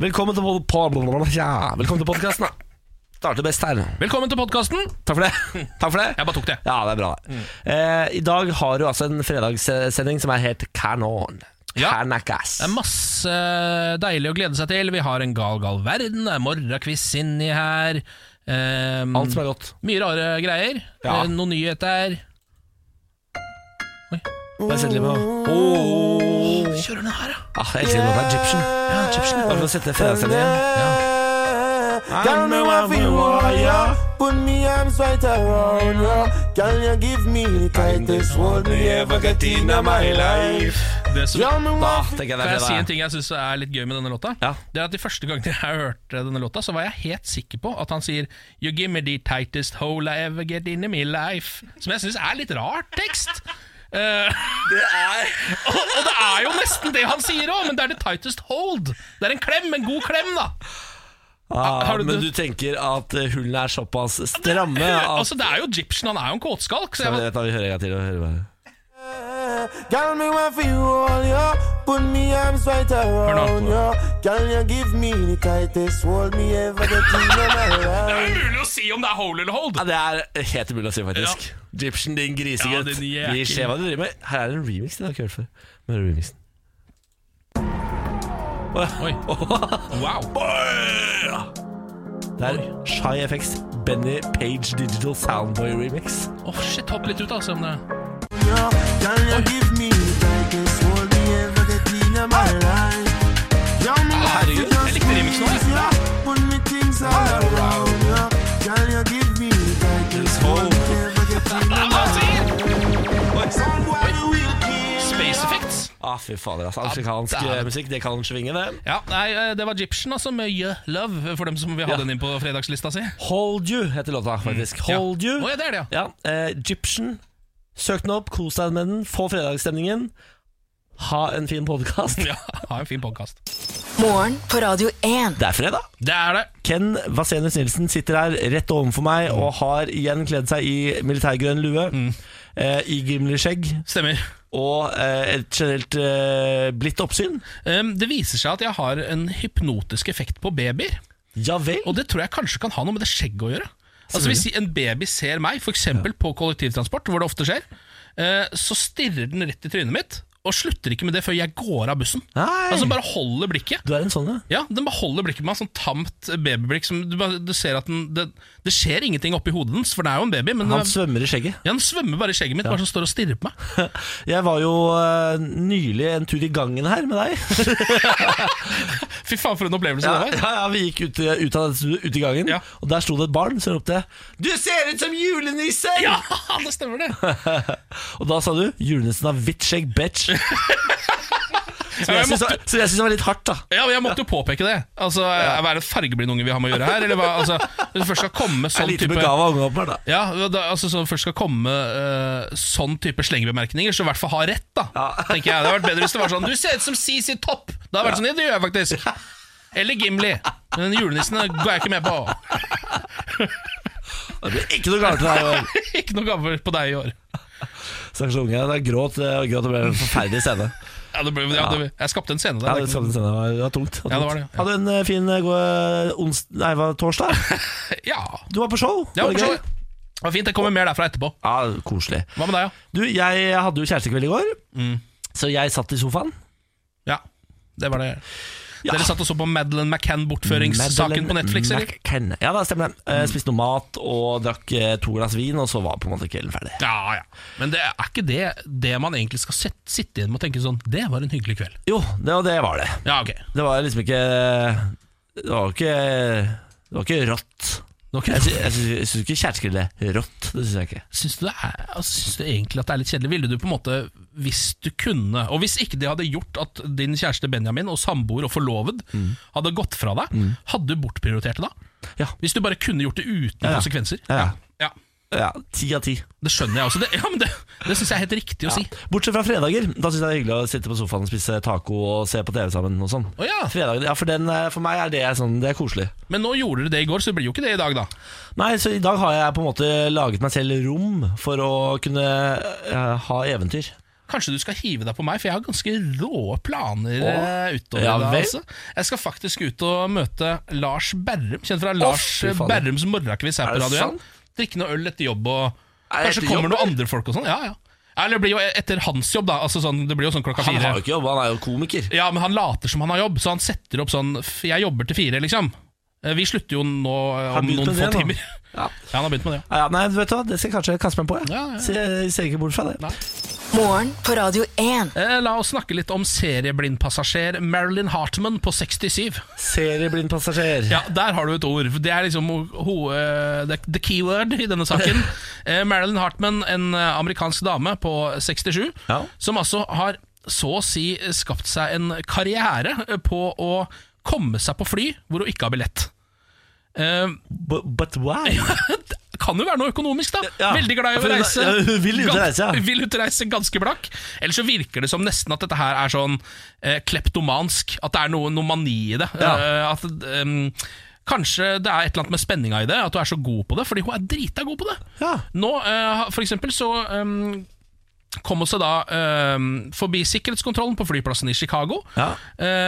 Velkommen til, ja, velkommen til podkasten. Starter best her. Velkommen til podkasten. Takk for det. Takk for det. Jeg bare tok det. Ja, det er bra. mm. Eh, I dag har du altså en fredagssending som er helt canon. Ja. Det er masse deilig å glede seg til. Vi har en gal, gal verden. Det er morgenquiz inni her. Um, Alt som er godt. Mye rare greier. Ja. Eh, Noen nyheter. Bare sett litt på oh. Kjører den her, ja. ah, Jeg elsker den låta Egyptian. ja Egyptian. Bare for å sette fredagssendingen. Girl, me want feel warrior. Put me arms right around you. Can you give me the tightest hold me ever get in my life. Det som, Da want jeg kan jeg si en ting jeg syns er litt gøy med denne låta? Ja. Det er at De første gangene jeg hørte denne låta, Så var jeg helt sikker på at han sier You give me the tightest hole I ever get in my life. Som jeg syns er litt rart tekst. Eh, og, og det er jo nesten det han sier òg, men det er the tightest hold. Det er en klem, en god klem, da. Ah, du men du tenker at eh, hullene er såpass stramme at Altså Det er jo Egyptian, han er jo en kåtskalk. Så Jeg jeg, vet da, Vi hører en gang til. og hører bare. Girl, me want for you all, yo. Put me arms right around yo. Girl, you give me the tightest hold me ever get in my det er umulig å si om det er hold eller hold. Ja, Det er helt umulig å si, faktisk. Egyptian, din Ja, grisegutt. Ja. Vi ser hva du driver med. Her er det en remix. den har ikke hørt før. Er remixen. Oi. Wow. Det er Shy FX Benny Page Digital Soundboy remix. Åh, shit, hopp litt ut, altså. Om det. Ah, fy fader, altså. Afrikansk Ja, det er- eh, musikk, det kan svinge, det. Ja, nei, eh, Det var Egyptian, altså, med Yeah Love, for dem som vil ha Ja. den inn på fredagslista si. Hold You heter låta, faktisk. Hold ja. You. Oh, ja, det er det, ja. Ja, eh, Egyptian. Søk den opp, kos deg med den, få fredagsstemningen. Ha en fin podkast. ja. Ha en fin podkast. Morgen på Radio 1. Det er fredag. Det er det. Ken Vasenus Nilsen sitter her rett overfor meg og har igjen kledd seg i militærgrønn lue, eh, i gimleskjegg. Stemmer. og eh, et generelt eh, blidt oppsyn. Um, det viser seg at jeg har en hypnotisk effekt på babyer. Ja vel. Og det tror jeg kanskje kan ha noe med det skjegget å gjøre. Altså Hvis en baby ser meg, f.eks. på kollektivtransport, hvor det ofte skjer, eh, så stirrer den rett i trynet mitt, og slutter ikke med det før jeg går av bussen. Nei. Altså Bare holder blikket. Du er en sånn, ja. Ja, Den bare holder blikket med meg, sånn tamt babyblikk. Som du, bare- du ser at den, det, det skjer ingenting oppi hodet dens, for det er jo en baby. Men Han den, svømmer i skjegget. ja, han svømmer bare i skjegget mitt, bare som står og stirrer på meg. Jeg var jo uh, nylig en tur i gangen her med deg. Fy faen, for en opplevelse Ja, det var. ja, ja Vi gikk ut, i- ut, av, ut i gangen, Ja. og der sto det et barn som ropte 'Du ser ut som julenissen!' Ja, det stemmer det. Og da sa du 'julenissen har hvitt skjegg, bitch'. Som jeg jeg måtte- så jeg synes det var litt hardt, da. Ja, men Jeg måtte jo påpeke det. Altså, Er det fargeblind unge vi har med å gjøre her? Eller hva? Altså, Hvis først skal komme sånn type begava unge opp her, da. ja, da, altså så først skal komme uh, sånn type slengebemerkninger, så i hvert fall ha rett, da. Tenker jeg Det hadde vært bedre hvis det var sånn Du ser ut som CC Topp! Det hadde vært sånn, ja, det gjør jeg faktisk. Eller Gimli. Men den julenissen går jeg ikke med på. Det blir ikke noe galt til deg i år. ikke noe gave på deg i år. Stakkars unge. Det gråt, eh, gråt og ble en forferdelig scene. Ja, det ble, ja, det, jeg skapte en scene Ja, det, skapte en scene. Det var- det var tungt. Ja, det var det, ja. Hadde du en eh, fin eh, god ons... Nei, hva, torsdag? Ja, Du var på show. Ja, var, det for så det var fint. Det kommer mer derfra etterpå. Ja, koselig. Hva med deg, da? Du, jeg hadde jo kjærestekveld i går, Mm. så jeg satt i sofaen. Ja, det var det. Ja. Dere satt og så på Madeleine McCann-bortføringssaken på Netflix, eller? McCann. Ja, det stemmer det. Eh, Spiste noe mat og drakk eh, to glass vin, og så var på en måte kvelden ferdig. Ja, ja. Men det er ikke det det man egentlig skal sitte igjen med og tenke sånn Det var en hyggelig kveld. Jo, det, og det var det. Ja, ok. Det var liksom ikke Det var ikke Det var ikke rått. Jeg syns, jeg syns, jeg syns ikke kjæresteskrill er rått. Det syns jeg ikke. Syns du, det er, altså, syns du egentlig at det er litt kjedelig? Ville du på en måte, hvis du kunne Og hvis ikke det hadde gjort at din kjæreste Benjamin og samboer og forloved hadde gått fra deg, hadde du bortprioritert det da? Ja. Hvis du bare kunne gjort det uten Ja, ja. konsekvenser? Ja, ja. ja. Ja, Ti av ti. Det skjønner jeg også. Det, ja, men det, det syns jeg er helt riktig å si. Bortsett fra fredager. Da syns jeg det er hyggelig å sitte på sofaen og spise taco og se på TV sammen. og sånn oh, ja. Fredager, ja, for, den, eh, for meg er det sånn Det er koselig. Men nå gjorde du det i går, så det blir jo ikke det i dag, da. Nei, så i dag har jeg på en måte laget meg selv rom for å kunne uh, ha eventyr. Kanskje du skal hive deg på meg, for jeg har ganske rå planer eh, utover ja det. Altså. Jeg skal faktisk ut og møte Lars Berrum, kjent fra Lars oh. Berrums morgenkviss her Er på radioen. Radio 1. sant? Drikke noe øl etter jobb, og kanskje kommer noen andre folk og sånn. Ja, ja. Eller det blir jo etter hans jobb, da. Altså sånn, det blir jo sånn klokka Han har jo ikke jobb, han er jo komiker. Ja, men han later som han har jobb, så han setter opp sånn Jeg jobber til fire, liksom. Eh, Vi slutter jo nå eh, om noen få timer. Ja. Ja, han har begynt med det, ja. Ja, nei, vet du hva, det skal jeg kanskje kaste meg på. Ja. Ja, ja. Ser, ser ikke bort fra det. Nei. Morgen på Radio 1. Eh, La oss snakke litt om serieblindpassasjer Marilyn Hartman på 67. Serieblindpassasjer. Ja, Der har du et ord. Det er liksom ho, uh, the, the keyword i denne saken. Eh, Marilyn Hartman, en eh, amerikansk dame på 67, Ja. som altså har så å si skapt seg en karriere eh, på å komme seg på fly hvor hun ikke har billett. Uh, But, but why? kan jo være noe økonomisk, da. Ja. Veldig glad i å reise. ja, vil ut reise, ja. Vil ut reise ganske blakk. Eller så virker det som nesten at dette her er sånn eh, kleptomansk. At det er noe, noe mani i det. Ja. Eh, at um, Kanskje det er et eller annet med spenninga i det, at du er så god på det. Fordi hun er drita god på det. Ja. Nå, eh, for eksempel, så um, kom seg da um, forbi sikkerhetskontrollen på flyplassen i Chicago. Ja.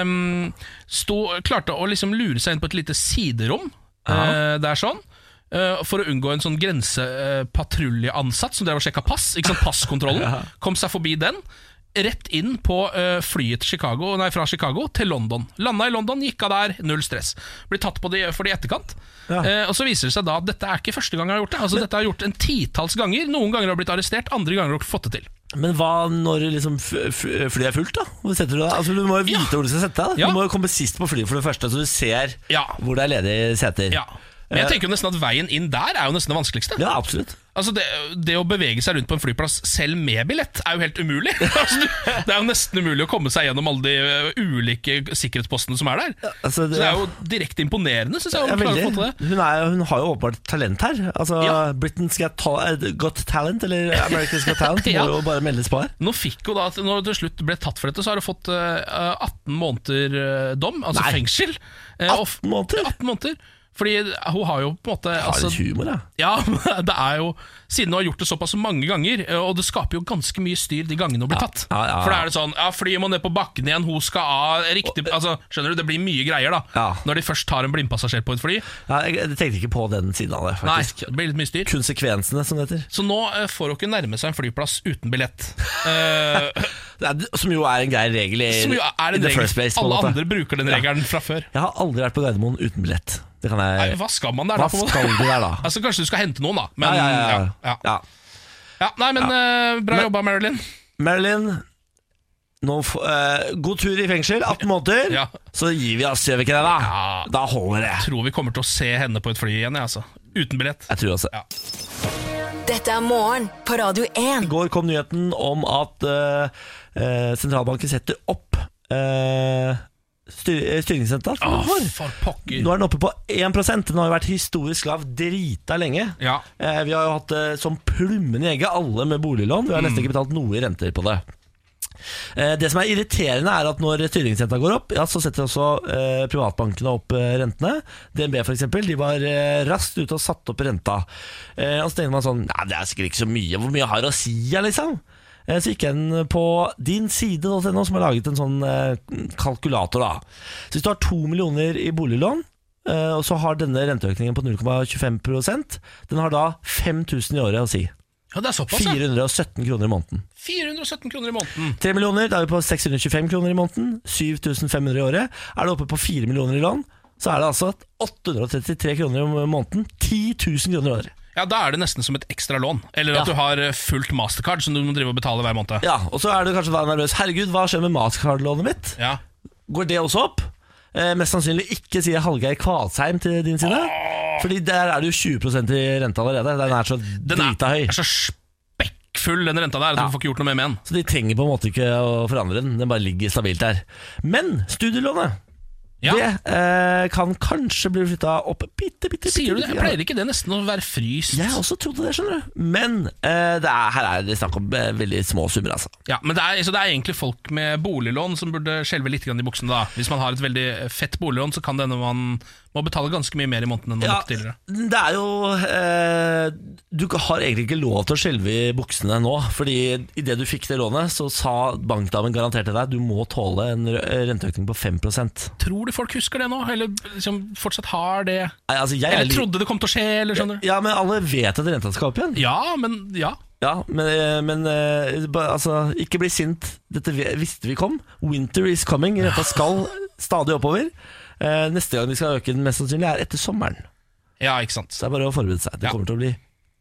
Um, sto, klarte å liksom lure seg inn på et lite siderom Det der sånn. Eh, for å unngå en sånn grensepatruljeansatt som drev og sjekka pass. Ikke sant, Passkontrollen. Kom seg forbi den. Rett inn på eh, flyet til Chicago, nei, fra Chicago til London. Landa i London, gikk av der, null stress. Blir tatt på de, for det i etterkant. Ja. Eh, og Så viser det seg da at dette er ikke første gang jeg har gjort det. Altså Dette har jeg gjort en titalls ganger. Noen ganger har jeg blitt arrestert, andre ganger har jeg fått det til. Men hva når liksom flyet er fullt, da? Hvor setter Du deg? Altså, du må jo vite Ja. hvor du skal sette deg. Ja. Du må jo komme sist på flyet for det første, så du ser hvor det er ledige seter. Ja. Men jeg tenker jo nesten at veien inn der er jo nesten det vanskeligste. Ja, absolutt. Altså det, det å bevege seg rundt på en flyplass selv med billett er jo helt umulig. altså, du, det er jo nesten umulig å komme seg gjennom alle de ø, ulike sikkerhetspostene som er der. Altså, Så det er jo direkte imponerende, syns jeg. Ja, klarer klare å få til det. Hun, er, hun har jo åpenbart talent her. Altså, Ja. Britain's Got, Ta- eh, Got Talent, eller America's Got Talent, Ja. må jo bare meldes på her. Nå fikk hun da, Når hun til slutt ble tatt for dette, så har hun fått ø, 18 måneder ø, dom, altså Nei. fengsel. Eh, og f- 18 måneder? 18 måneder. Fordi hun har jo på en måte Har altså, litt humor, ja. Ja, det er jo Siden hun har gjort det såpass mange ganger, eh, og det skaper jo ganske mye styr de gangene hun blir tatt. ja, ja. For da er det sånn Ja, flyet må ned på bakken igjen, hun skal av riktig Altså, Skjønner du, det blir mye greier, da. Når de først tar en blindpassasjer på et fly. jeg, jeg tenkte ikke på den siden av det, faktisk. Nei, det blir litt mye styr. Konsekvensene, som det heter. Så nå uh, får hun ikke nærme seg en flyplass uten billett. uh, som jo er en grei regel i, som jo er en regel. place. Alle måte. andre bruker den regelen fra før. Jeg har aldri vært på Gardermoen uten billett. Det kan Nei, hva skal man der, Hva da? skal du der, da? Altså, Kanskje du skal hente noen, da. Men, ja, ja, ja, ja, ja. ja. Nei, men uh, bra Men- jobba, Marilyn. Marilyn, nå eh, god tur i fengsel. 18 måneder. Ja. Så gir vi oss, gjør vi ikke det? da? Ja. Da holder det. Tror vi kommer til å se henne på et fly igjen, jeg, altså. Uten billett. Jeg tror også. Ja. Dette er morgen på Radio 1. I går kom nyheten om at uh, uh, sentralbanken setter opp styr styringsrenta. pokker. Nå er den oppe på 1 Den har jo vært historisk lav drita lenge. Ja. Eh, vi har jo hatt det som plummen i egget, alle med boliglån. Vi har nesten ikke betalt noe i renter på det. Eh, det som er irriterende, er at når styringsrenta går opp, ja, så setter også eh, privatbankene opp eh, rentene. DNB eksempel, de var eh, raskt ute og satte opp renta. Eh, og så tenker man sånn Nei, det er sikkert ikke så mye. Hvor mye har å si, liksom? Eh, Så gikk jeg inn på din side.no, som har laget en sånn eh, kalkulator. da Så Hvis du har to millioner i boliglån, eh, og så har denne renteøkningen på 0,25% Den har da 5000 i året å si. ja, det er såpass, 417 kroner i måneden. 417 kroner i måneden. 3 millioner, da er vi på 625 kroner i måneden. 7500 i året. Er du oppe på 4 millioner i lån, så er det altså 833 kroner i måneden. 10 000 kroner i året. Ja, Da er det nesten som et ekstra lån. Eller at Ja. du har eh, fullt mastercard som du må drive og betale hver måned. Ja, Og så er du kanskje da nervøs. Herregud, hva skjer med mastercard-lånet mitt? Ja. Går det også opp? Eh, mest sannsynlig ikke, sier Hallgeir Kvalsheim til din side. Fordi der er det jo 20% i rente allerede. Den er så Den er, drita høy. er så spekkfull, den renta der, at Ja. du får ikke gjort noe mer med den. Så de trenger på en måte ikke å forandre den. Den bare ligger stabilt der. Men studielånet Ja. Det eh, kan kanskje bli flytta opp bitte, bitte, bitte Sier du det? Jeg. Pleier ikke det nesten å være fryst? Jeg også trodde det, skjønner du. Men eh, det er, her er det snakk om eh, veldig små summer, altså. Ja, men det er, så det er egentlig folk med boliglån som burde skjelve litt grann i buksene. da Hvis man har et veldig fett boliglån, så kan det hende man Må betale ganske mye mer i måneden enn man Ja, måtte tidligere. det er jo eh, Du har egentlig ikke lov til å skjelve i buksene nå. Fordi idet du fikk det lånet, så sa bankdamen garantert til deg du må tåle en renteøkning på 5 Nei, Tror du folk husker det nå? Eller liksom fortsatt har det? altså jeg er Eller trodde det kom til å skje? Eller skjønner du? Ja, men alle vet at renta skal opp igjen. Ja, men ja. Ja, men, eh, men eh, altså, ikke bli sint. Dette visste vi kom. Winter is coming. Renta skal stadig oppover. Eh, neste gang vi skal øke den, mest sannsynlig er etter sommeren. Ja, ikke sant. Så det er bare å forberede seg. Det Ja. kommer til å bli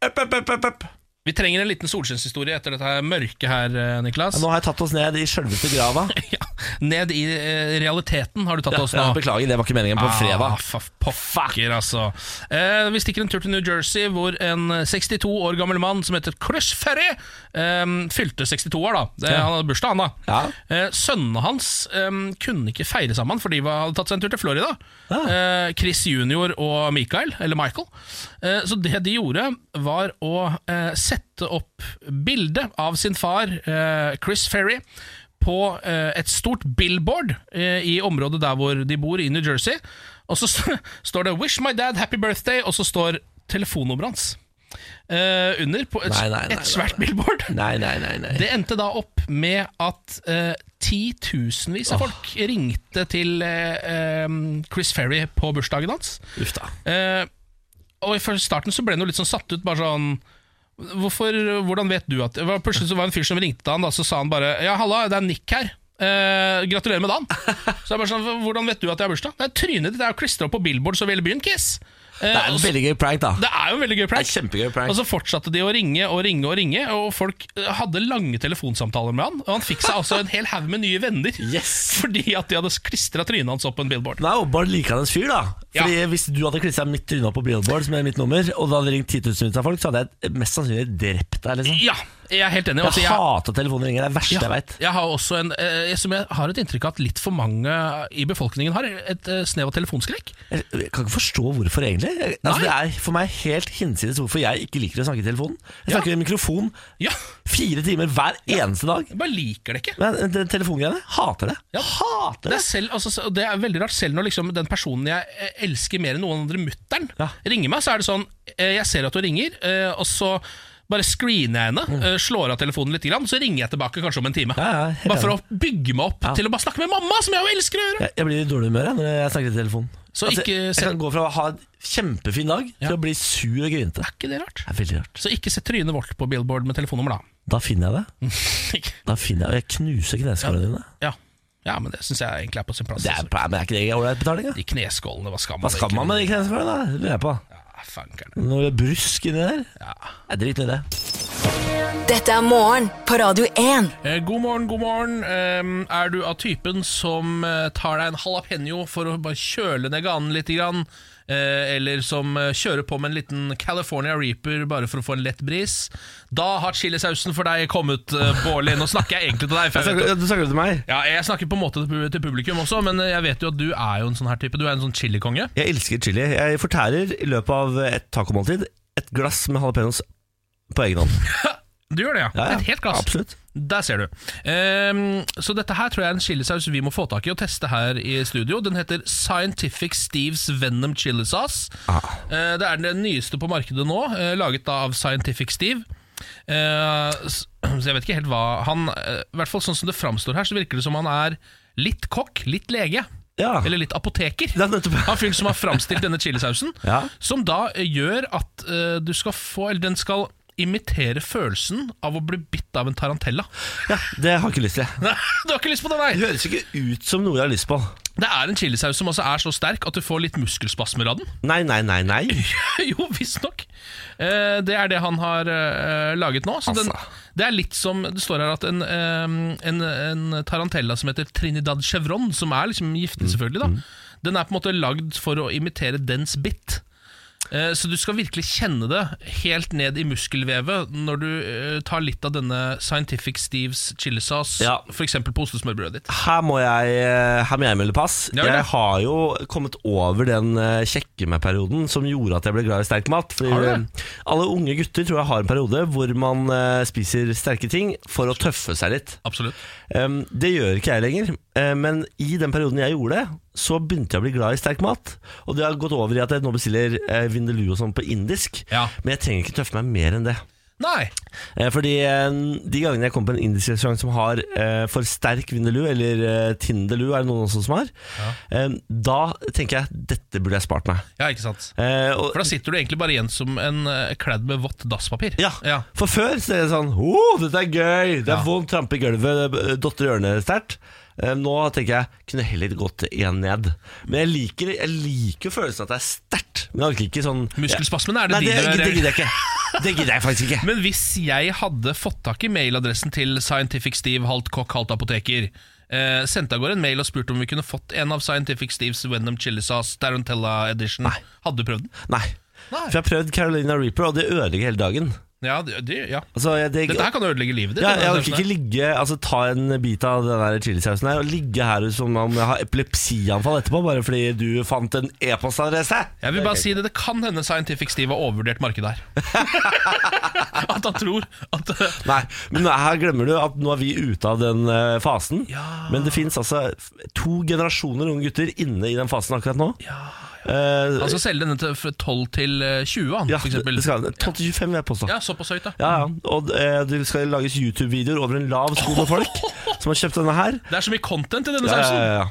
up, up, up, up, up. Vi trenger en liten solskinnshistorie etter dette mørket her, eh, Niklas. Ja, Nå har jeg tatt oss ned i sjølveste grava. Ja, ned i eh, realiteten har du tatt oss nå. ja, beklager, det var ikke meningen på Ah, fredag. fa- Pokker, altså. Eh, vi stikker en tur til New Jersey, hvor en 62 år gammel mann som heter Chris Ferry, eh, fylte 62 år. da det, Ja. Han hadde bursdag, han da. Ja. Eh, sønnene hans eh, kunne ikke feire sammen, for de hadde tatt seg en tur til Florida. Ja. Eh, Chris junior og Michael, eller Michael. Eh, så det de gjorde, var å eh, sette opp bilde av sin far, eh, Chris Ferry, på eh, et stort billboard eh, i området der hvor de bor, i New Jersey. Og så st- står det 'Wish my dad happy birthday', og så står telefonnummeret hans Uh, under på et, Nei, nei, nei, et svært billboard. Nei, nei, nei. nei. Det endte da opp med at uh, titusenvis av folk ringte til uh, Chris Ferry på bursdagen hans. Og i starten så ble han jo litt sånn satt ut, bare sånn Hvorfor, Hvordan vet du at det var, Plutselig så var det en fyr som ringte han, da, så sa han bare Ja, halla, det er Nick her. Eh, gratulerer med dagen. Så jeg bare sånn, Hvordan vet du at jeg har bursdag? Det er Trynet ditt er jo klistra opp på billboard så hele byen, Kiss. Eh, Det er en så- veldig gøy prank, da. det er jo en veldig gøy Det er prank. kjempegøy prank. Og så fortsatte de å ringe og ringe og ringe, og folk eh, hadde lange telefonsamtaler med han. Og han fikk seg altså en hel haug med nye venner. Yes. Fordi at de hadde klistra trynet hans opp på en billboard. Nå er åpenbart likandes fyr, da. Fordi Hvis du hadde klistra mitt tryne opp på billboard, som er mitt nummer, og det hadde ringt 10 000 av folk, så hadde jeg mest sannsynlig drept deg. liksom Ja, jeg er helt enig. Altså, Jeg jeg, hater telefonringer, det er det verste ja, jeg veit. jeg har også en eh, Som jeg har et inntrykk av at litt for mange i befolkningen har, et eh, snev av telefonskrekk. Jeg jeg kan ikke forstå hvorfor, egentlig. Altså, det er for meg helt hinsides hvorfor jeg ikke liker å snakke i telefonen. Jeg snakker i mikrofon Ja, fire timer hver eneste dag. jeg bare liker det ikke. Men den telefongreiene, hater det. Ja. Hater Det det. er, selv, altså, det er veldig rart, selv når liksom, den personen jeg eh, elsker mer enn noen andre, mutter'n, Ja. ringer meg, så er det sånn eh, Jeg ser at hun ringer, eh, og så bare screener jeg henne, eh, slår av telefonen litt, så ringer jeg tilbake kanskje om en time. Mm. Ja, ja, bare for å bygge meg opp Ja. til å bare snakke med mamma, som jeg jo elsker å gjøre! Jeg, jeg blir i dårlig humør når jeg snakker i telefon. Så Altså, ikke jeg kan gå fra å ha en kjempefin dag til Ja. å bli sur og grinte. Er ikke det rart? Det er rart. Så ikke sett trynet vårt på billboard med telefonnummer, da. Da finner jeg det. Da finner jeg, og jeg knuser kneskålene dine. ja. ja, men det syns jeg egentlig er på sin plass. Det er, altså. men er ikke det ålreit betaling? da? De kneskålene, hva skal man Hva skal man med de kneskålene? Det lurer jeg på. Ja, fankeren. Når det er brusk inni der? Ja. Jeg driter i det. Dette er morgen på Radio 1. Eh, god morgen, god morgen. Eh, er du av typen som eh, tar deg en jalapeño for å bare kjøle ned ganen litt? Grann? Eh, eller som eh, kjører på med en liten California Reaper bare for å få en lett bris? Da har chilisausen for deg kommet, uh, Bårli. Nå snakker jeg egentlig til deg. Jeg snakker, Du snakker til meg? ja, jeg snakker på en måte til publikum også, men eh, jeg vet jo at du er jo en sånn her type. Du er en sånn chilikonge. Jeg elsker chili. Jeg fortærer i løpet av et tacomåltid et glass med jalapeños på egen hånd. Du gjør det, ja. Ja, ja. Et helt glass. Absolutt. Der ser du. Um, så dette her tror jeg er en chilisaus vi må få tak i og teste her i studio. Den heter Scientific Steves Venom Chili Sauce. Ah. Uh, det er den nyeste på markedet nå, uh, laget av Scientific Steve. Uh, så jeg vet ikke helt hva han I hvert fall sånn som det framstår her, så virker det som han er litt kokk, litt lege. Ja. Eller litt apoteker. Er Han fyren som har framstilt denne chilisausen, Ja. som da gjør at du skal få Eller den skal imitere følelsen av å bli bitt av en tarantella. ja, det har jeg ikke lyst til. Nei, du har ikke lyst på det, nei Det høres ikke ut som noe jeg har lyst på. Det er en chilisaus som også er så sterk at du får litt muskelspasmer av den. Nei, nei, nei, nei. jo, visstnok. Eh, det er det han har eh, laget nå. Så den, Altså. det er litt som Det står her at en, eh, en, en tarantella som heter Trinidad chevron, som er liksom giftig, selvfølgelig, da, den er på en måte lagd for å imitere dens bitt. Eh, Så du skal virkelig kjenne det helt ned i muskelvevet når du eh, tar litt av denne Scientific Steves chilisauce, Ja. f.eks. på ostesmørbrødet ditt. Her må jeg, eh, her må jeg melde pass. Ja. Jeg har jo kommet over den kjekke meg-perioden som gjorde at jeg ble glad i sterk mat. Alle unge gutter tror jeg har en periode hvor man spiser sterke ting for å tøffe seg litt. Absolutt. Det gjør ikke jeg lenger, men i den perioden jeg gjorde det, så begynte jeg å bli glad i sterk mat. Og det har gått over i at jeg nå bestiller eh, vindaloo og sånn på indisk. Ja. Men jeg trenger ikke tøffe meg mer enn det. Nei. Eh, fordi eh, de gangene jeg kommer på en indisk restaurant som har eh, for sterk vindaloo, eller eh, tindaloo er det noen også som har, eh, da tenker jeg dette burde jeg spart meg. Ja, ikke sant. Eh, og, For da sitter du egentlig bare igjen som en eh, kledd med vått dasspapir. ja. ja. For før så er det sånn oh, dette er gøy, det er Ja. vondt, trampe i gulvet, dotter i ørene sterkt. Eh, Nå tenker jeg kunne heller gått én ned. Men jeg liker, jeg liker følelsen at det er sterkt. Men jeg orker ikke sånn Muskelspasmene, er det Nei, de det, er- det gidder jeg ikke. Det gidder jeg faktisk ikke. Men hvis jeg hadde fått tak i mailadressen til Scientific Steve, halvt kokk, halvt apoteker, eh, sendte av gårde en mail og spurte om vi kunne fått en av Scientific Steves Venom Chili Sauce Tarantella Edition, Nei. hadde du prøvd den? Nei. Nei. For jeg har prøvd Carolina Reaper, og det ødelegger hele dagen. Ja, det, det, ja. Altså, jeg, det, Dette her kan ødelegge livet ditt. ja, jeg orker ikke ligge Altså ta en bit av den der chilisausen her og ligge her som om jeg har epilepsianfall etterpå, bare fordi du fant en e-postadresse. Jeg vil bare si det, det kan hende Scientific Steve har overvurdert markedet her. at han tror at Nei, men her glemmer du at nå er vi ute av den eh, fasen. Ja. Men det fins altså to generasjoner unge gutter inne i den fasen akkurat nå. Eh, Han skal selge denne til fra 12 til eh, 20, han, ja, for eksempel. det skal 12-25 vil jeg påstå. Ja, såpass høyt, da. Ja, ja. Og eh, det skal lages YouTube-videoer over en lav sko med folk som har kjøpt denne her. Det er så mye content i denne Ja, sausen. ja, ja.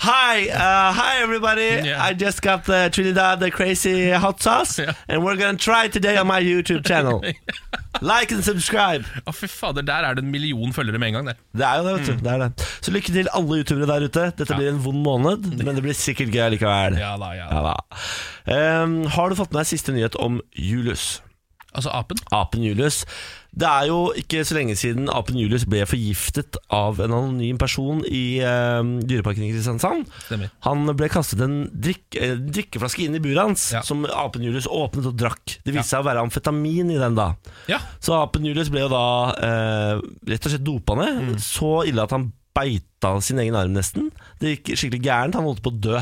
Hi, uh, hi everybody. Yeah. I just got the Trinidad the crazy hot sauce, yeah. and we're gonna try today on my YouTube channel. like and subscribe. Å, fy fader, der er det en million følgere med en gang. Der. Det er jo det, vet du. Det er det. Så lykke til alle youtubere der ute. Dette blir en vond måned, men det blir sikkert gøy likevel. Ja da, ja. Ja da. Um, har du fått med deg siste nyhet om Julius? Altså apen. Apen Julius. Det er jo ikke så lenge siden apen Julius ble forgiftet av en anonym person i uh, Dyreparken i Kristiansand. Stemmer. Han ble kastet en drikk, eh, drikkeflaske inn i buret hans, Ja. som apen Julius åpnet og drakk. Det viste seg å være amfetamin i den da. Ja. Så apen Julius ble jo da eh, rett og slett dopa ned. Mm. Så ille at han beita sin egen arm nesten. Det gikk skikkelig gærent. Han holdt på å dø.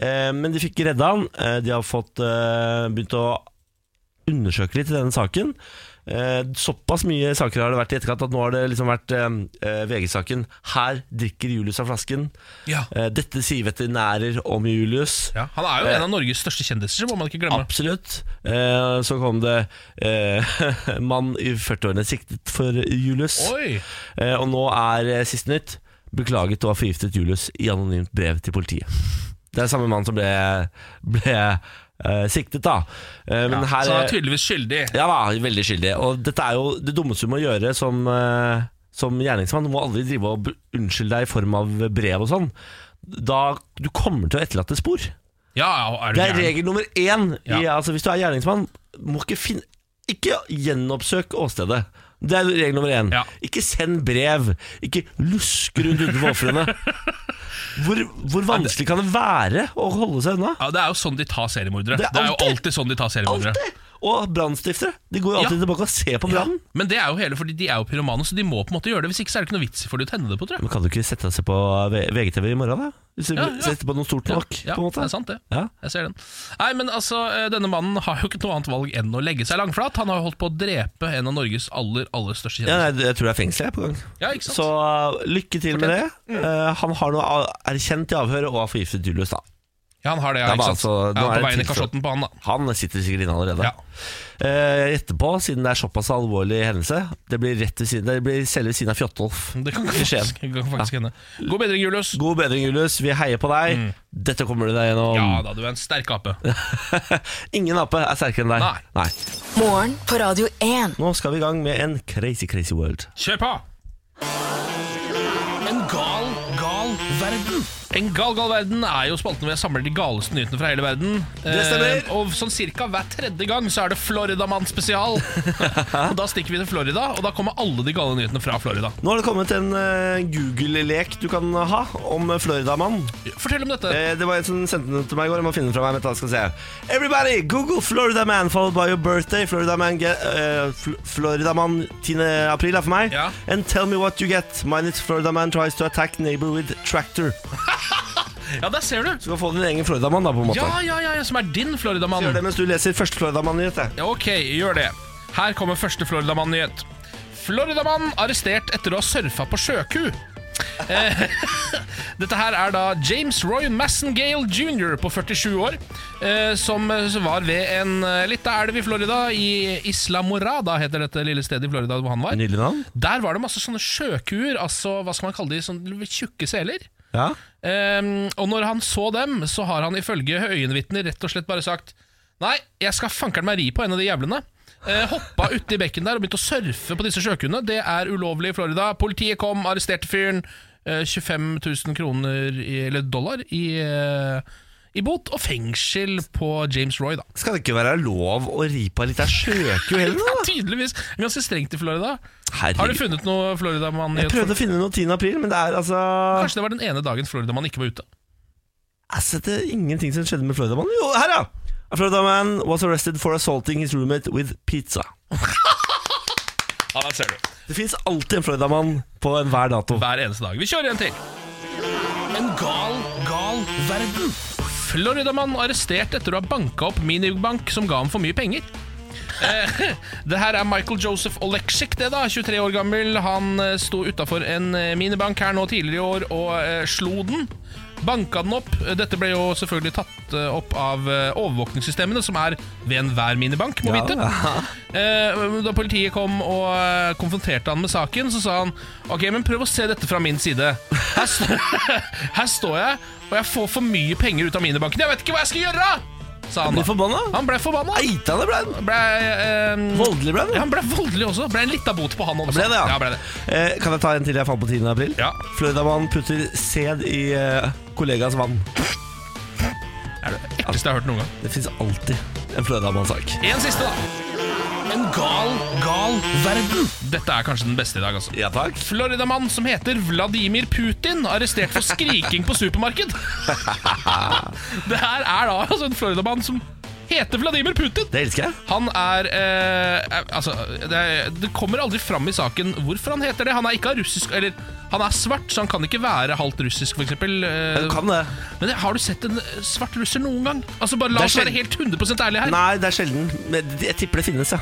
Eh, men de fikk redda han. Eh, de har fått eh, begynt å undersøke litt i denne saken. Eh, såpass mye saker har det vært i etterkant at nå har det liksom vært eh, eh, VG-saken 'Her drikker Julius av flasken'. Ja. Eh, dette sier veterinærer om Julius. ja. Han er jo en av Norges største kjendiser, må man ikke glemme. Absolutt. Eh, så kom det eh, mann i 40-årene siktet for Julius. Eh, og nå er eh, siste nytt beklaget å ha forgiftet Julius i anonymt brev til politiet. Det er samme mann som ble, ble eh, siktet, da. Eh, men her Så han er tydeligvis skyldig. Ja da, veldig skyldig. Og dette er jo det dummeste du må gjøre som, uh, som gjerningsmann. Du må aldri drive og unnskylde deg i form av brev og sånn. Da Du kommer til å etterlate spor. Ja, er det, Det er regel nummer én. I, altså, hvis du er gjerningsmann, må ikke finne Ikke gjenoppsøk åstedet. Det er regel nummer én. Ja. Ikke send brev. Ikke lusk rundt utenfor ofrene. Hvor, hvor vanskelig kan det være å holde seg unna? Ja, Det er jo sånn de tar seriemordere. Det Det er jo alltid- alltid sånn de tar seriemordere. Alltid! Og brannstiftere. De går jo alltid Ja. tilbake og ser på Ja, brannen. men det er jo hele fordi de er jo pyromane, så de må på en måte gjøre det. Hvis ikke så er det ikke noe vits for de å tenne det på, tror jeg. Men Kan du ikke sette deg på VGTV i morgen, da? Hvis du Ja, ja. setter på noe stort nok? Ja, på en måte det er sant det. Ja. Jeg ser den. Nei, men altså, eh, Denne mannen har jo ikke noe annet valg enn å legge seg langflat. Han har jo holdt på å drepe en av Norges aller aller største Ja, kjendiser. nei, jeg tror det er fengsel jeg på gang. Ja, ikke sant? Så uh, lykke til med det. Uh, han har nå erkjent i avhøret og har forgiftet Julius, da. Ja, han har det, ja, ikke sant? altså- ja, er på veien i kasjotten på han, da. Han sitter sikkert inne allerede. Ja. Eh, etterpå, siden det er såpass alvorlig hendelse Det blir rett ved siden Det blir selve siden av Fjotolf. Det kan faktisk, det kan faktisk hende. God bedring, Julius. God bedring, Julius. Vi heier på deg. Dette kommer du deg gjennom. Mm. Ja da, du er en sterk ape. Ingen ape er sterkere enn deg. Nei. Morgen på Radio 1. Nå skal vi i gang med en crazy, crazy world. Kjør på! En gal, gal verden. En gal, gal verden er jo spalten hvor jeg samler de galeste nyhetene fra hele verden. Det stemmer. Eh, og sånn cirka hver tredje gang så er det Floridamann spesial. og Da stikker vi til Florida, og da kommer alle de gale nyhetene fra Florida. Nå har det kommet en eh, Google-lek du kan ha om Floridamann. Fortell om dette. Eh, det var en som sendte den til meg i går. Jeg må finne den fra meg. Vent, da skal se. Everybody, Google Florida Man followed by your birthday. Florida Man, get, eh, Fl Florida Man 10. april er for meg. Ja. And tell me what you get. Mine is Florida Man tries to attack neighbor with tractor. Ja, der ser du. Så du kan få din egen Floridamann, da, på en måte. Ja, ja, ja, ja, som er din Floridamann. Gjør det mens du leser første Floridamann-nyhet. Ja, Ok, gjør det. Her kommer første Floridamann-nyhet. Floridamann arrestert etter å ha surfa på sjøku. Eh, Dette her er da James Roy Massengale jr. på 47 år, eh, som eh, var ved en lita elv i Florida, i Isla Morada heter dette lille stedet i Florida hvor han var. Der var det masse sånne sjøkuer, altså hva skal man kalle de, sånne tjukke seler. Ja. Um, og når han så dem, så har han ifølge øyenvitner rett og slett bare sagt Nei, jeg skal fankeren meg ri på en av de jævlene. Uh, hoppa uti bekken der og begynte å surfe på disse sjøkuene. Det er ulovlig i Florida. Politiet kom, arresterte fyren. Uh, 25 000 kroner, i, eller dollar, i, eh, i bot. Og fengsel på James Roy, da. Skal det ikke være lov å ri på en liten sjøku heller, Ja, da? tydeligvis ganske strengt i Florida. Har du funnet noe Floridamann i Jeg prøvde å finne noe 10. april, men det er altså Kanskje det var den ene dagen Floridamann ikke var ute. Altså, det er ingenting som skjedde med Floridamann. Jo, her, ja! A Florida man was arrested for assaulting his roommate with pizza. Ja, der ser du. Det fins alltid en Floridamann på enhver dato. hver eneste dag. Vi kjører en til. En gal, gal verden. Floridamann arrestert etter å ha banka opp minibank som ga ham for mye penger. Eh, det her er Michael Joseph Oleksik, det da, 23 år gammel. Han eh, sto utafor en eh, minibank her nå tidligere i år og slo den. Banka den opp. Dette ble jo selvfølgelig tatt eh, opp av eh, overvåkningssystemene, som er ved enhver minibank, må Ja, vite. ja. Eh, Da politiet kom og konfronterte han med saken, så sa han Ok, men prøv å se dette fra min side. Her, st her står jeg, og jeg får for mye penger ut av minibanken. Jeg vet ikke hva jeg skal gjøre! Sa han Ble da. forbanna? Han ble forbanna. Eitende ble han. Ble, eh, Voldelig ble han. ja, han ble voldelig også. Ble en lita bot på han også. Ble det, ja? ja ble det. Eh, kan jeg ta en til jeg fant på 10. april? Ja. Floridamann putter sæd i eh, kollegas vann. Er det ekleste jeg har hørt noen gang. Det fins alltid en Floridamann-sak. En siste, da. En gal, gal verden. Dette er kanskje den beste i dag, altså. Ja takk. Floridamann som heter Vladimir Putin, arrestert for skriking på supermarked. Det her er da altså en Floridamann som heter Vladimir Putin. Det elsker jeg. Han er eh, Altså, det, det kommer aldri fram i saken hvorfor han heter det. Han er ikke av russisk Eller han er svart, så han kan ikke være halvt russisk, f.eks. Eh, kan det. men har du sett en svart russer noen gang? Altså Bare la oss være helt 100 ærlige her. Nei, det er sjelden. Men jeg tipper det finnes, ja.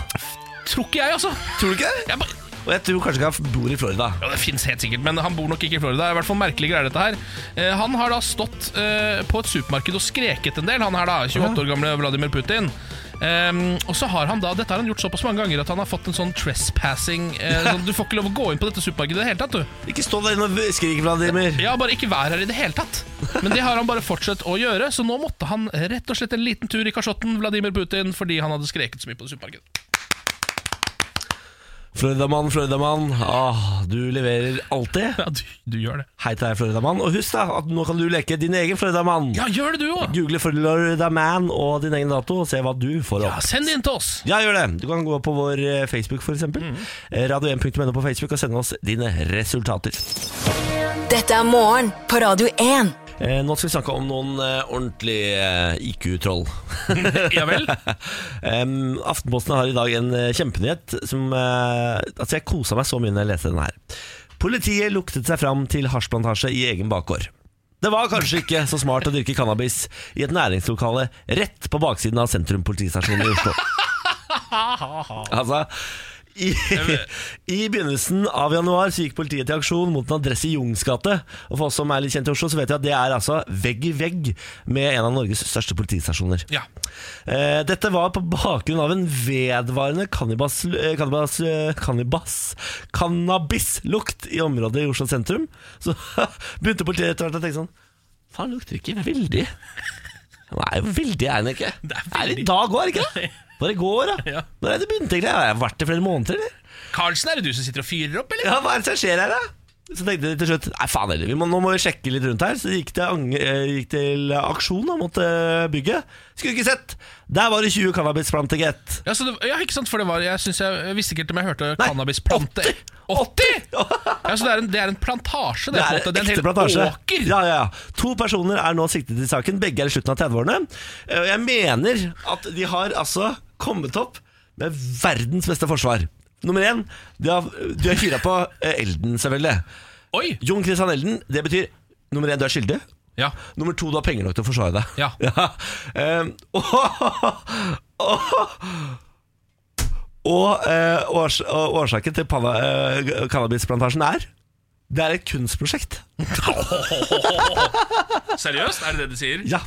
Tror ikke jeg, altså. Tror du ikke det? Jeg bare Og jeg tror kanskje ikke han bor i Florida. Ja, Det finnes helt sikkert, men han bor nok ikke i Florida. Det er i hvert fall merkelig greier dette her eh, Han har da stått eh, på et supermarked og skreket en del, han her da, 28 år gamle Vladimir Putin. Um, og så har han da, Dette har han gjort såpass mange ganger at han har fått en sånn trespassing eh, sånn, Du får ikke lov å gå inn på dette supermarkedet i det hele tatt, du. Ikke stå der inne og skrik, Vladimir. Ja, bare ikke vær her i det hele tatt. Men det har han bare fortsatt å gjøre, så nå måtte han rett og slett en liten tur i kasjotten, Vladimir Putin, fordi han hadde skreket så mye på det supermarkedet. Floridamann, Floridamann. Ah, du leverer alltid. Ja, du, du gjør det. Hei til deg, Floridamann. Og husk da, at nå kan du leke din egen Floridamann. Ja, gjør det du òg! Google Floridaman og din egen dato, og se hva du får opp. Ja, send det inn til oss. Ja, gjør det. Du kan gå på vår eh, Facebook, for eksempel. Mm. Eh, Radio1.no på Facebook, og sende oss dine resultater. Dette er morgen på Radio 1. Eh, nå skal vi snakke om noen eh, ordentlige eh, IQ-troll. Ja vel? Em, Aftenposten har i dag en eh, kjempenyhet som eh, Altså, jeg kosa meg så mye når jeg leste den her. Politiet luktet seg fram til hasjplantasje i egen bakgård. Det var kanskje ikke så smart å dyrke cannabis i et næringslokale rett på baksiden av Sentrum politistasjon i Oslo. Altså i, I begynnelsen av januar så gikk politiet til aksjon mot en adresse i Jungs gate. Og for oss som er litt kjent i Oslo, så vet vi at det er altså vegg i vegg med en av Norges største politistasjoner. Ja. Eh, dette var på bakgrunn av en vedvarende cannabis, eh, cannabis, eh, cannabislukt i området i Oslo sentrum. Så begynte politiet etter hvert å tenke sånn Faen, lukter ikke veldig Nei, veldig, er den ikke? Det er Det er veldig. i dag òg, er det ikke? Bare i går, da. Ja. Når er det begynt, egentlig? Har jeg vært det flere måneder, eller? Karlsen, er det du som sitter og fyrer opp, eller? Ja, hva er det som skjer her, da? Så tenkte de til slutt Nei, faen heller, nå må vi sjekke litt rundt her. Så det gikk til, eh, gikk til aksjon da, mot eh, bygget. Skulle ikke sett! Der var det 20 cannabisplanter, gitt. Ja, så det, ja, ikke sant, for det var Jeg, jeg, jeg visste ikke helt om jeg hørte Nei, cannabisplante 80! 80? Ja, så det er en, det er en plantasje? Det, Det er, en det er en ekte plantasje. åker? Ja, ja, ja. To personer er nå siktet i saken. Begge er i slutten av 30-årene. Eh, Jeg mener at de har altså kommet opp med verdens beste forsvar. Nummer én, de har, de har fyra på eh, Elden, selvfølgelig. Oi! Jon Christian Elden, det betyr nummer én, du er skyldig. Ja. Nummer to, du har penger nok til å forsvare deg. Ja. ja. og og eh, års, årsaken til panna, eh, cannabisplantasjen er Det er et kunstprosjekt. Seriøst? Er det det du sier? Ja,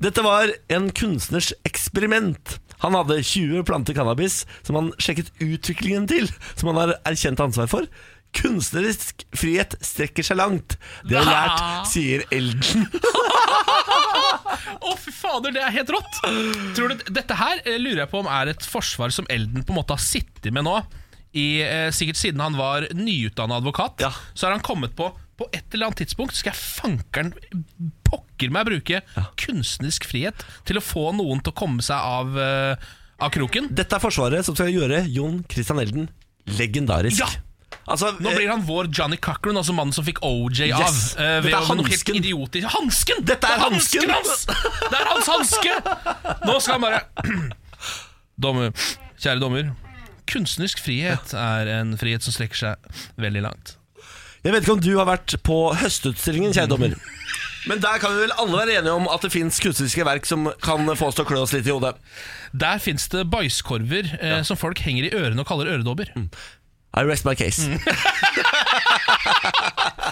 Dette var en kunstners eksperiment. Han hadde 20 planter cannabis som han sjekket utviklingen til, som han har erkjent ansvar for. Kunstnerisk frihet strekker seg langt. Det har jeg lært, sier Elden. Å, fy fader, det er helt rått! Tror du, Dette her eh, lurer jeg på om er et forsvar som Elden på en måte har sittet med nå. I, eh, sikkert siden han var nyutdanna advokat. Ja. Så har han kommet på På et eller annet tidspunkt skal jeg fankeren pokker meg bruke kunstnerisk frihet til å få noen til å komme seg av, uh, av kroken. Dette er forsvaret som skal gjøre Jon Christian Elden legendarisk. Ja! Altså, Nå blir han vår Johnny Cochran, altså mannen som fikk OJ av. Yes. eh, ved Dette er hansken. idiotisk Hansken! Dette er Det hansken! hans! Det er hans hanske! Nå skal han bare Dommer, kjære dommer. Kunstnerisk frihet er en frihet som strekker seg veldig langt. Jeg vet ikke om du har vært på Høstutstillingen, kjære dommer. Men der kan vi vel alle være enige om at det fins kunstneriske verk som kan få oss til å klø oss litt i hodet. Der fins det bæsjkorver eh, som folk henger i ørene og kaller øredobber. I rest my case.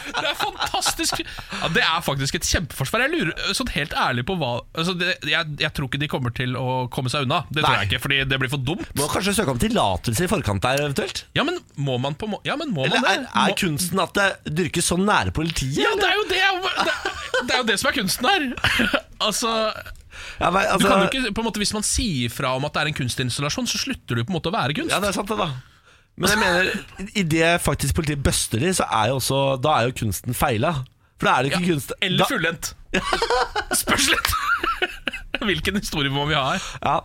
Det er fantastisk! Ja, det er faktisk et kjempeforsvar. Jeg lurer sånn helt ærlig på hva altså det, jeg, jeg tror ikke de kommer til å komme seg unna. Det tror jeg ikke, fordi det blir for dumt. Må kanskje søke om tillatelse i forkant der, eventuelt? Ja, men må man på Ja, men må Eller man er, er Må- kunsten at det dyrkes så nære politiet? Ja, det er jo det Det, det er jo det som er kunsten her. altså, Ja, nei, du altså, ikke, måte Hvis man sier fra om at det er en kunstinstallasjon, så slutter du på en måte å være kunst. ja, det er sant det, da. Men jeg mener, idet faktisk politiet bøster de, så er jo også Da er jo kunsten feila. For da er det ikke kunst Eller fullendt. Spørs litt hvilken historie må vi ha her. ja.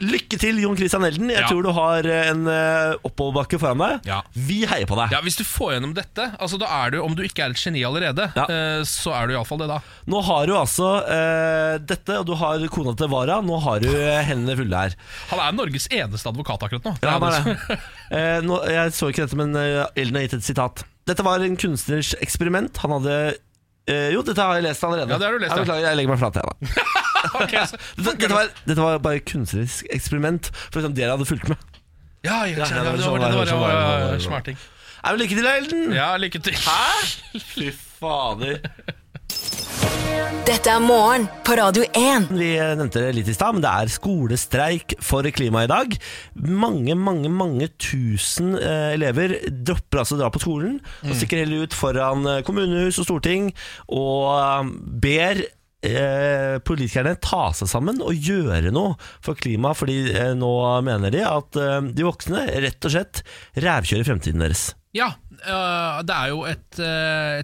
Lykke til, Jon Christian Elden. Jeg Ja. tror du har en uh, oppoverbakke foran deg. Ja. Vi heier på deg. Ja, Hvis du får gjennom dette, altså da er du, om du ikke er et geni allerede, eh, så er du iallfall det da. Nå har du altså uh, dette, og du har kona til Vara. Nå har du eh, hendene fulle her. Han er Norges eneste advokat akkurat nå. Ja, han er det Eh, nå, jeg så ikke dette, men eh, Elden har gitt et sitat. Dette var en kunstners eksperiment. Han hadde Uh, Jo, dette har jeg lest allerede. Ja, det har du lest, jeg, beklager, jeg legger meg flat, jeg, da. Ok, så- Dette, var, dette var bare et kunstnerisk eksperiment, for liksom dere hadde fulgt med. Ja, ja, ja, det var det. det var, smarting. Nei, men Lykke til, Elden! Ja, lykke til. Hæ? Fy fader. Dette er morgen på Radio 1. Vi nevnte det litt i stad, men det er skolestreik for klima i dag. Mange, mange mange tusen eh, elever dropper altså å dra på skolen og stikker heller ut foran eh, kommunehus og storting og eh, ber eh, politikerne ta seg sammen og gjøre noe for klimaet, fordi eh, nå mener de at eh, de voksne rett og slett rævkjører fremtiden deres. Ja, det er jo et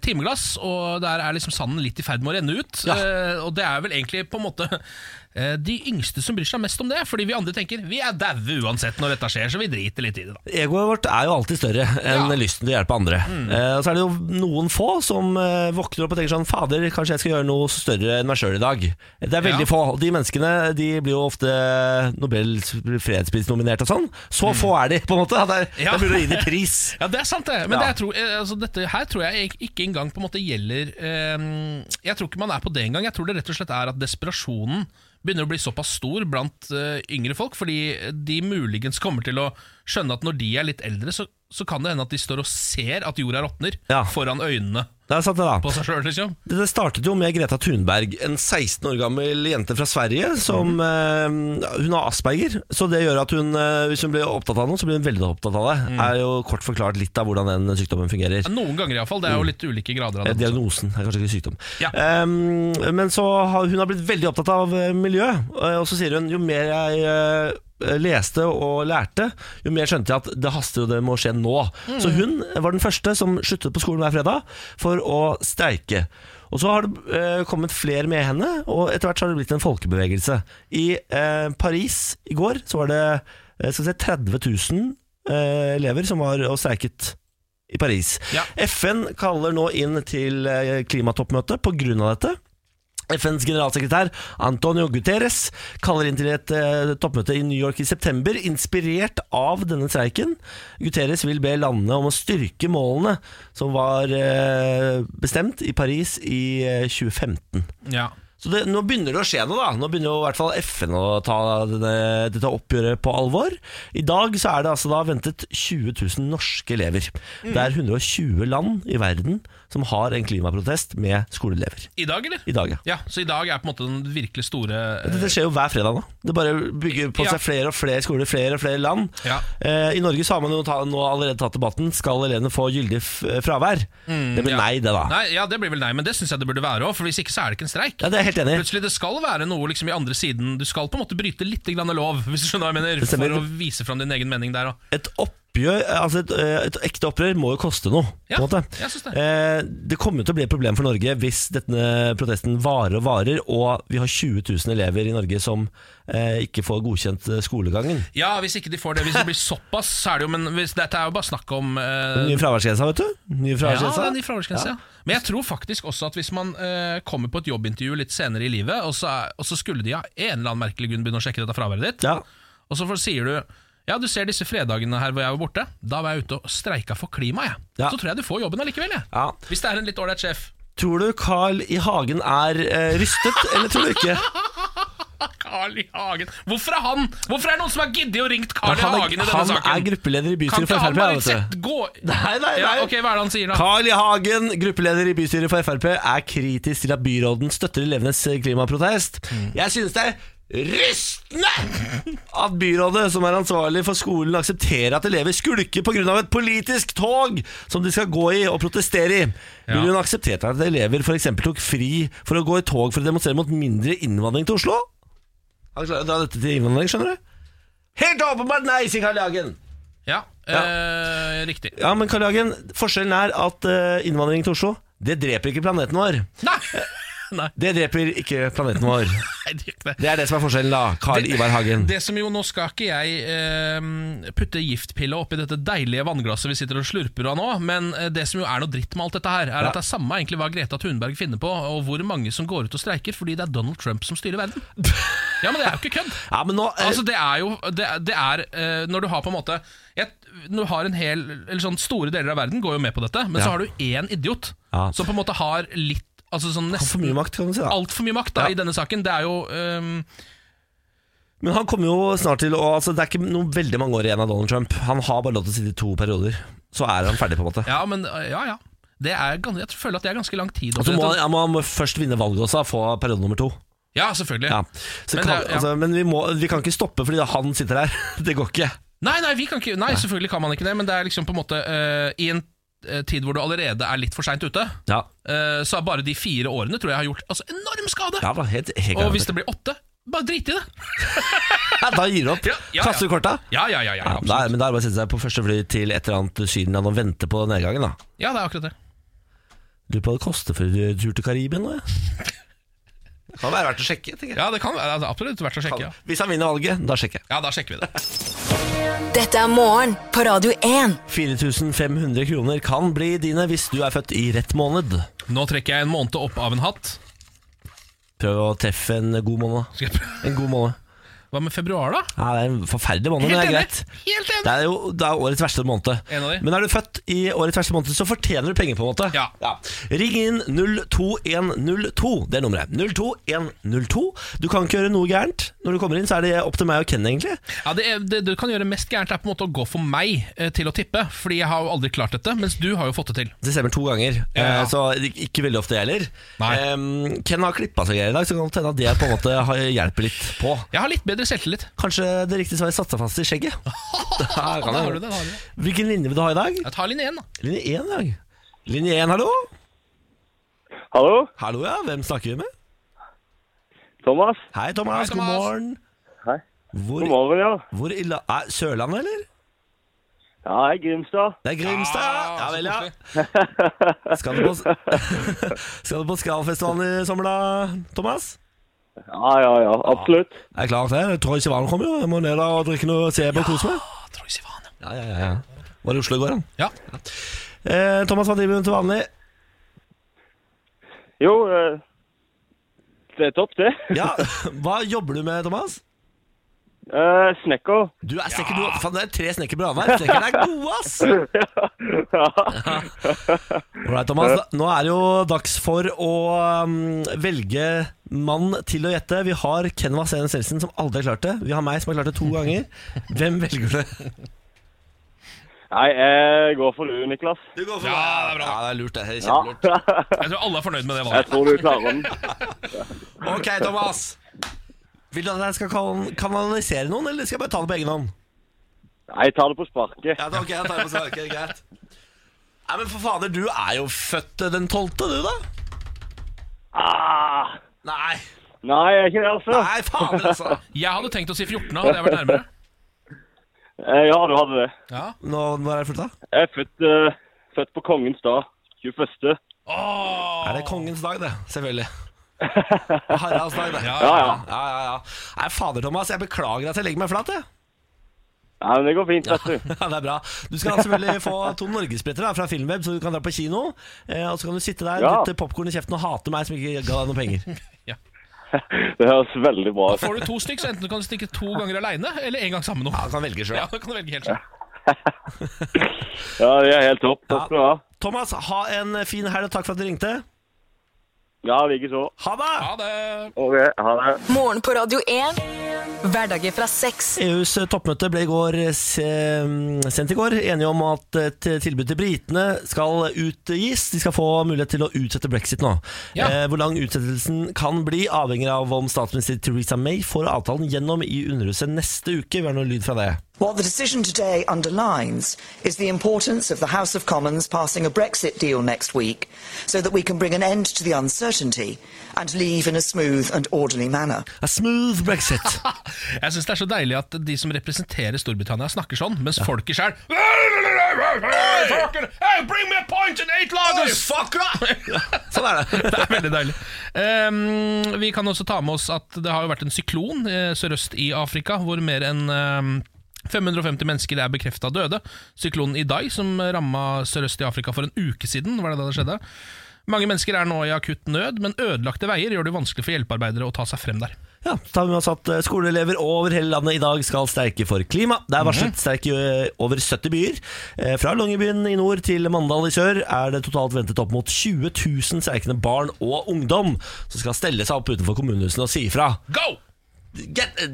timeglass, og der er liksom sanden litt i ferd med å renne ut. Ja. Og det er vel egentlig på en måte de yngste som bryr seg mest om det, fordi vi andre tenker vi er daue uansett når dette skjer, så vi driter litt i det. da Egoet vårt er jo alltid større enn Ja. lysten til å hjelpe andre. Eh, og så er det jo noen få som eh, våkner opp og tenker sånn Fader, kanskje jeg skal gjøre noe større enn meg sjøl i dag. Det er veldig Ja. få. De menneskene de blir jo ofte Nobels fredspris-nominert og sånn. Så få er de, på en måte. Det er, Ja. det er mulig pris. Ja, det er sant, det. Men Ja. det tror, eh, altså, dette her tror jeg ikke engang på en måte gjelder eh, Jeg tror ikke man er på det engang. Jeg tror det rett og slett er at desperasjonen begynner å bli såpass stor blant uh, yngre folk, fordi de muligens kommer til å skjønne at når de er litt eldre, så, så kan det hende at de står og ser at jorda råtner Ja. foran øynene Det er sant, det, da. på seg selv, liksom. Det startet jo med Greta Thunberg, en 16 år gammel jente fra Sverige. Som, eh, hun har asperger, så det gjør at hun, eh, hvis hun blir opptatt av noe, så blir hun veldig opptatt av det. Er jo kort forklart litt av hvordan den sykdommen fungerer. Ja, Noen ganger iallfall. Det er jo litt ulike grader av Eh, det. Diagnosen er kanskje ikke sykdom. Ja. Ehm, men så har hun har blitt veldig opptatt av eh, miljø, eh, og så sier hun jo mer jeg eh, leste og lærte, jo mer skjønte jeg at det haster og det må skje nå. Så hun var den første som sluttet på skolen hver fredag for å streike. Og så har det eh, kommet flere med henne, og etter hvert så har det blitt en folkebevegelse. I eh, Paris i går så var det eh, vi 30 000 eh, elever som var og streiket i Paris. Ja. FN kaller nå inn til eh, klimatoppmøte pga. dette. FNs generalsekretær Antonio Guterres kaller inn til et eh, toppmøte i New York i september, inspirert av denne streiken. Guterres vil be landene om å styrke målene som var eh, bestemt i Paris i eh, 2015. Ja. Så det, nå begynner det å skje noe, da. Nå begynner jo i hvert fall FN å ta denne, dette oppgjøret på alvor. I dag så er det altså da ventet 20 000 norske elever. Det er 120 land i verden som har en klimaprotest med skoleelever. I dag, eller? I dag, ja. Ja, Så i dag er på en måte den virkelig store eh, Dette skjer jo hver fredag nå. Det bare bygger på Ja. seg flere og flere skoler, flere og flere land. Ja. Eh, I Norge så har man jo ta, nå allerede tatt debatten Skal elevene få gyldig fravær. fravær. det blir ja. nei, det da. Nei, ja, Det blir vel nei, men det syns jeg det burde være òg, for hvis ikke så er det ikke en streik. Ja, Det er helt enig. Plutselig, Det skal være noe liksom i andre siden Du skal på en måte bryte litt grann lov, hvis du skjønner hva jeg mener, for å vise fram din egen mening der òg. Et oppgjør, altså et, eh, et ekte opprør må jo koste noe. Ja, jeg synes det. Eh, det kommer til å bli et problem for Norge hvis denne protesten varer og varer, og vi har 20 000 elever i Norge som eh, ikke får godkjent eh, skolegangen. Ja, hvis ikke de får det Hvis det blir såpass, så er det jo Men hvis, dette er jo bare snakk om eh, Nye fraværsgrensa, vet du. Nye Ja, fraværsgrensa. er ny fraværsgrense, ja. Men jeg tror faktisk også at hvis man eh, kommer på et jobbintervju litt senere i livet, og så, er, og så skulle de av en eller annen merkelig grunn begynne å sjekke dette fraværet ditt, Ja. og så sier du ja, du ser disse fredagene her hvor jeg var borte. Da var jeg ute og streika for klimaet, jeg. Ja. Så tror jeg du får jobben allikevel, jeg. Ja. Hvis det er en litt ålreit sjef. Tror du Carl I. Hagen er eh, rystet, eller tror du ikke? Carl I. Hagen. Hvorfor er han Hvorfor er det noen som har giddet å ringt Carl I. han Hagen i denne han saken? er gruppeleder i bystyret for han Frp. du. sett gå Nei, nei, Ja, nei. ok, Hva er det han sier, da? Carl I. Hagen, gruppeleder i bystyret for Frp, er kritisk til at byråden støtter elevenes klimaprotest. Mm. Jeg synes det er rystende at byrådet, som er ansvarlig for skolen, aksepterer at elever skulker pga. et politisk tog som de skal gå i og protestere i. Ja. Ville hun akseptert at elever f.eks. tok fri for å gå i tog for å demonstrere mot mindre innvandring til Oslo? Han klarer å dra dette til innvandring, skjønner du? Helt åpenbart nei, sier Karl Jagen. Ja, Ja, Øh, riktig. Ja, men Karl Jagen, forskjellen er at eh, innvandring til Oslo Det dreper ikke planeten vår. Nei! Nei, Det dreper ikke planeten vår. nei, det gjør ikke det. Det er det som er forskjellen, da. Carl Ivar Hagen. Det som jo, Nå skal ikke jeg eh, putte giftpille oppi dette deilige vannglasset vi sitter og slurper av nå, men eh, det som jo er noe dritt med alt dette her, er Ja. at det er samme egentlig hva Greta Thunberg finner på, og hvor mange som går ut og streiker fordi det er Donald Trump som styrer verden. Ja, men det er jo ikke kødd. Ja, men nå eh, Altså det er jo Det, det er eh, Når du har på en måte jeg, Når du har en hel Eller sånn Store deler av verden går jo med på dette Men Ja. så har du én idiot Ja. Som på en måte har litt Altså sånn nesten, for mye makt, kan du si. da Altfor mye makt da Ja. i denne saken Det er jo ehm, Men han kommer jo snart til å altså, Det er ikke noe veldig mange år igjen av Donald Trump. Han har bare lov til å sitte i to perioder. Så er han ferdig, på en måte. Ja, men øh, Ja, ja det er, gans- Jeg føler at det er ganske lang tid Og så må han, han må, han må først vinne valget også, få periode nummer to. Ja, selvfølgelig Ja. Så Men kan, er- ja. altså, men vi, må, vi kan ikke stoppe fordi han sitter der. Det går ikke. Nei, nei, vi kan ikke Nei, selvfølgelig kan man ikke det Men det er liksom på en måte øh, I en tid hvor du allerede er litt for sent ute Ja, øh, Så bare de fire årene tror jeg har gjort Altså enorm skade ja helt, helt Og hvis det blir åtte Bare drit i det ja, Da gir du opp. Ja, ja, ja. Kaster du korta? Ja, ja, ja, ja, da, men da er det bare å sette seg på første fly til et eller annet Sydenland og vente på nedgangen. da ja, det er akkurat det Lurer på hva det koster for tur til Karibia nå. Ja. Det kan være verdt å sjekke. tenker jeg Ja, det kan være det er absolutt verdt å sjekke. Ja, Hvis han vinner valget, da sjekker jeg. ja da sjekker vi det. Dette er morgen på Radio 1. 4500 kroner kan bli dine hvis du er født i rett måned. Nå trekker jeg en måned opp av en hatt. Prøv å treffe en god måned. Skal jeg prøve? En god måned. Hva med februar, da? Ja, det er en forferdelig måned, men det er greit. Helt enig! Det er jo det er årets verste måned. En av de. Men er du født i årets verste måned, så fortjener du penger, på en måte. Ja. Ring inn 02102. Det er nummeret. 02102. Du kan ikke gjøre noe gærent. Når du kommer inn, så er det opp til meg og Ken, egentlig. Ja, det, er, det du kan gjøre mest gærent, er på en måte å gå for meg eh, til å tippe. Fordi jeg har jo aldri klart dette, mens du har jo fått det til. Det stemmer to ganger, Ja. eh, så ikke veldig ofte jeg heller. Nei. Ken har klippa seg greier i dag, så kan det hende at det på en måte hjelper litt på. Jeg har litt bedre selvtillit. Kanskje det riktige svaret satte seg fast i skjegget. Der kan Da jeg- har du det, da har du det. Hvilken linje vil du ha i dag? Jeg tar linje én, da. Linje 1 ja. Linje 1, hallo? Hallo, Hallo, ja. Hvem snakker vi med? Thomas. Hei, Thomas. Hei, Thomas. God morgen. Hei. Hvor, God morgen, ja. hvor ille er Sørlandet, eller? Ja, det er Grimstad. Det er Grimstad, ja. ja vel, ja. Skal du på, skal du på Skralfestivalen i sommer, da, Thomas? Ja, ja, ja, absolutt. Jeg er klar til det. Troy Sivan kommer jo. Jeg må ned og drikke noe CB og kose meg. Troy Sivan, ja. Ja, ja, ja, Var Var i Oslo i går, han. Ja. Eh, Thomas, hva driver du med til vanlig? Jo, eh, det er topp, det. Ja, Hva jobber du med, Thomas? Eh, snekker. Du er snekker, du Faen, det er tre snekker på annenhver. Snekkerne er gode, ass! ja. Alright, Thomas. Nå er det jo dags for å um, velge mann til å gjette. Vi har Ken Vasenus Selsen, som aldri har klart det. Vi har meg, som har klart det to ganger. Hvem velger du? Nei, jeg går for du, Niklas. Du går for Ja, det er bra. Ja, det er lurt, det. det er Ja. Jeg tror alle er fornøyd med det Jeg tror du klarer den. Ok, Thomas. Vil du at jeg skal kan- kanalisere noen, eller skal jeg bare ta det på egen hånd? Nei, ta det på sparket. Ja, ok, jeg tar det på sparket, greit. Nei, men for fader, du er jo født den tolvte, du, da? Ah, Nei, nei, jeg er ikke det, altså. nei, fader, altså. Jeg hadde tenkt å si 14, da, hadde jeg vært nærmere. Eh, ja, du hadde det. Ja. Nå, når er jeg født, da? Jeg er født, uh, født på kongens dag. 21. Åh. Er det kongens dag, det? Selvfølgelig. Haralds dag, det. Ja, Ja, ja. ja. Ja, ja, ja. Nei, fader, Thomas, jeg beklager at jeg legger meg flat, jeg. Ja, men det går fint, vet du. Ja, det er bra. Du skal selvfølgelig få to norgesbilletter fra Filmweb, så du kan dra på kino. Eh, og så kan du sitte der, Ja. dytte popkorn i kjeften og hate meg som ikke ga deg noen penger. Det høres veldig bra ut. Får du to stykk, så enten du kan stikke to ganger aleine, eller en gang sammen med Ja, du kan velge sjøl. Ja, du kan velge helt selv. Ja, det er helt topp. Takk skal du ha. Thomas, ha en fin helg, og takk for at du ringte. Ja, likeså. Ha det! Ha det. Ok, ha det. Morgen på Radio 1. Hverdager fra seks. EUs toppmøte ble i går sendt i går enige om at et tilbud til britene skal utgis. De skal få mulighet til å utsette brexit nå. Ja. Eh, hvor lang utsettelsen kan bli, avhenger av om statsminister Theresa May får avtalen gjennom i Underhuset neste uke. Vi har noe lyd fra det. What the decision today underlines is the importance of the House of Commons passing a Brexit deal next week so that we can bring an end to the uncertainty and leave in a smooth and orderly manner. A smooth brexit. Jeg syns det er så deilig at de som representerer Storbritannia, snakker sånn, mens folket sjøl Bring me a point in eight lagers! sånn er det. Det er veldig deilig. Um, vi kan også ta med oss at det har jo vært en syklon eh, sørøst i Afrika, hvor mer enn ehm, 550 mennesker er bekrefta døde. Syklonen Idai, som ramma sørøst i Afrika for en uke siden, var det da det skjedde. Mange mennesker er nå i akutt nød, men ødelagte veier gjør det vanskelig for hjelpearbeidere å ta seg frem der. Ja, så tar vi med oss at eh, Skoleelever over hele landet i dag skal streike for klima. Det er varslet streik i eh, over 70 byer. Eh, Fra Longyearbyen i nord til Mandal i sør er det totalt ventet opp mot 20 000 streikende barn og ungdom som skal stelle seg opp utenfor kommunehusene og si ifra. Go! Get, uh,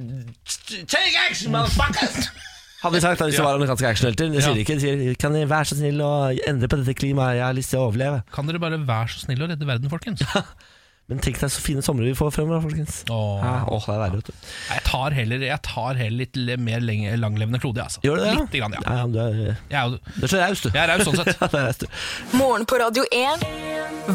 take action, motherfuckers! Hadde de sagt da hvis det var amerikanske actionhelter. De sier Ja. ikke, de sier kan dere være så snill å endre på dette klimaet, jeg har lyst til å overleve. Kan dere bare være så snill å redde verden, folkens? Men tenk deg så fine somre vi får fremover, folkens. Åh. Ja, åh, det er verre, vet du. Nei, Jeg tar heller, jeg tar heller litt le- mer lenge, langlevende klode, jeg, altså. Gjør du det? Litt grann, ja. ja, ja du, er, Jeg er, jo- du er så raus, du. jeg er raus sånn sett. Ja, det er raus, du. Morgen på Radio 1.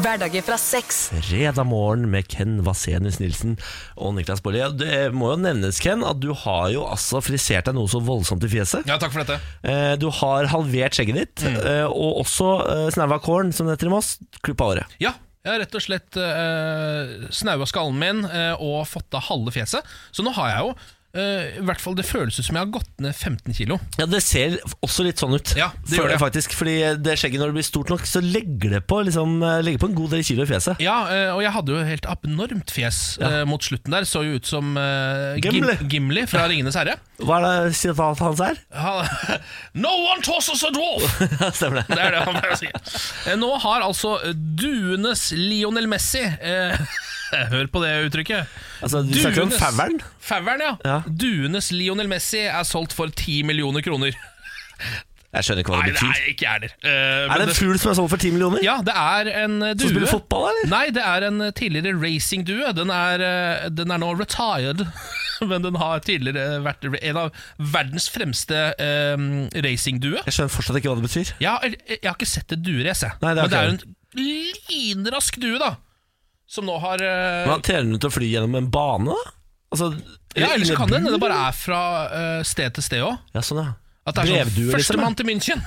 Hverdager fra seks. Fredag morgen med Ken Vasenius Nilsen og Niklas Baarli. Det må jo nevnes, Ken, at du har jo altså frisert deg noe så voldsomt i fjeset. Ja, takk for dette. Eh, Du har halvert skjegget ditt, Mm. eh, og også eh, snaua kålen, som det heter i Moss, klippa håret. Ja, jeg har rett og slett uh, snaua skallen min eh, og fått av halve fjeset. Så nå har jeg jo eh, i hvert fall Det føles ut som jeg har gått ned 15 kilo. Ja, Det ser også litt sånn ut, Ja, det gjør det. faktisk. Fordi det skjegget, når det blir stort nok, så legger det på, liksom, eh, legger på en god del kilo i fjeset. Ja, uh, og jeg hadde jo helt abnormt fjes eh, mot slutten der. Så jo ut som eh, Gimli. Gimli fra Ringenes herre. Hva er det sitatet hans er? No one tosses a dwarf! Stemmer det. Det er det han pleier å si. Eh, Nå har altså duenes Lionel Messi eh, Hør på det uttrykket. Altså, Du snakker om Favern? Faveren, ja. Ja. Duenes Lionel Messi er solgt for 10 millioner kroner. Jeg skjønner ikke hva det betyr. Nei, ikke jeg heller. Eh, Er det en fugl som er solgt for 10 millioner? Ja, det er en eh, due. Som spiller fotball, eller? Nei, det er en eh, tidligere racingdue. Den, er, eh, den er nå retired, men den har tidligere vært en av verdens fremste um, racingdue. Jeg skjønner fortsatt ikke hva det betyr. Jeg, har- jeg har ikke sett et duerace, jeg. Men det er jo en lynrask due, da. Som nå har uh, Men Trener du til å fly gjennom en bane, da? Altså, Ja, ellers eller kan det det bare er fra uh, sted til sted òg. Ja, sånn, ja. At det er sånn liksom, Førstemann til München.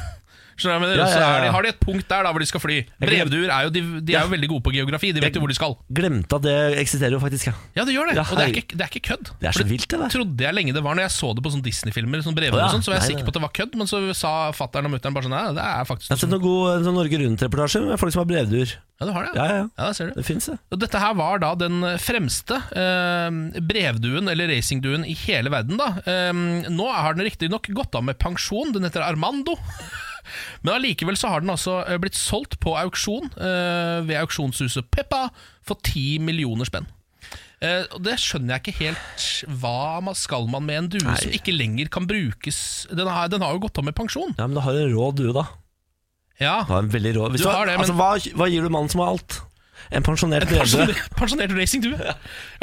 Skjønner jeg? Ja, ja, Så ja, de, har de et punkt der da hvor de skal fly. Brevduer er jo, de, de er jo veldig gode på geografi. De vet jo hvor de skal. Glemte at det eksisterer jo faktisk, ja. Ja, det gjør det. Og det er, ikke, det er ikke kødd. Det er så vilt, det der. trodde jeg lenge det var når jeg så det på sånne Disney-filmer. Sånn brevduer og sånn, så var jeg nei, sikker på at det var kødd, men så sa fattern og mutter'n bare sånn Nei, det er faktisk Jeg har sett noen god sånn Norge Rundt-reportasje med folk som har brevduer. Ja, du har det? Ja, ja, ja. Ja, ser du. Det fins, det. Og dette her var da den fremste eh, brevduen, eller racingduen, i hele verden. da eh, Nå har den riktignok gått av med pensjon, den heter Armando. Men allikevel så har den altså eh, blitt solgt på auksjon uh, ved auksjonshuset Peppa for 10 millioner spenn. Uh, Det skjønner jeg ikke helt. Hva man skal man med en due Nei. som ikke lenger kan brukes Den har, den har jo gått av med pensjon. Ja, Men du har en rå due, da. Ja, Du har en veldig rå Du har det, altså, hva, hva gir du mannen som har alt? En pensjonert brevdue? Pensjonert, racingdue. Ja,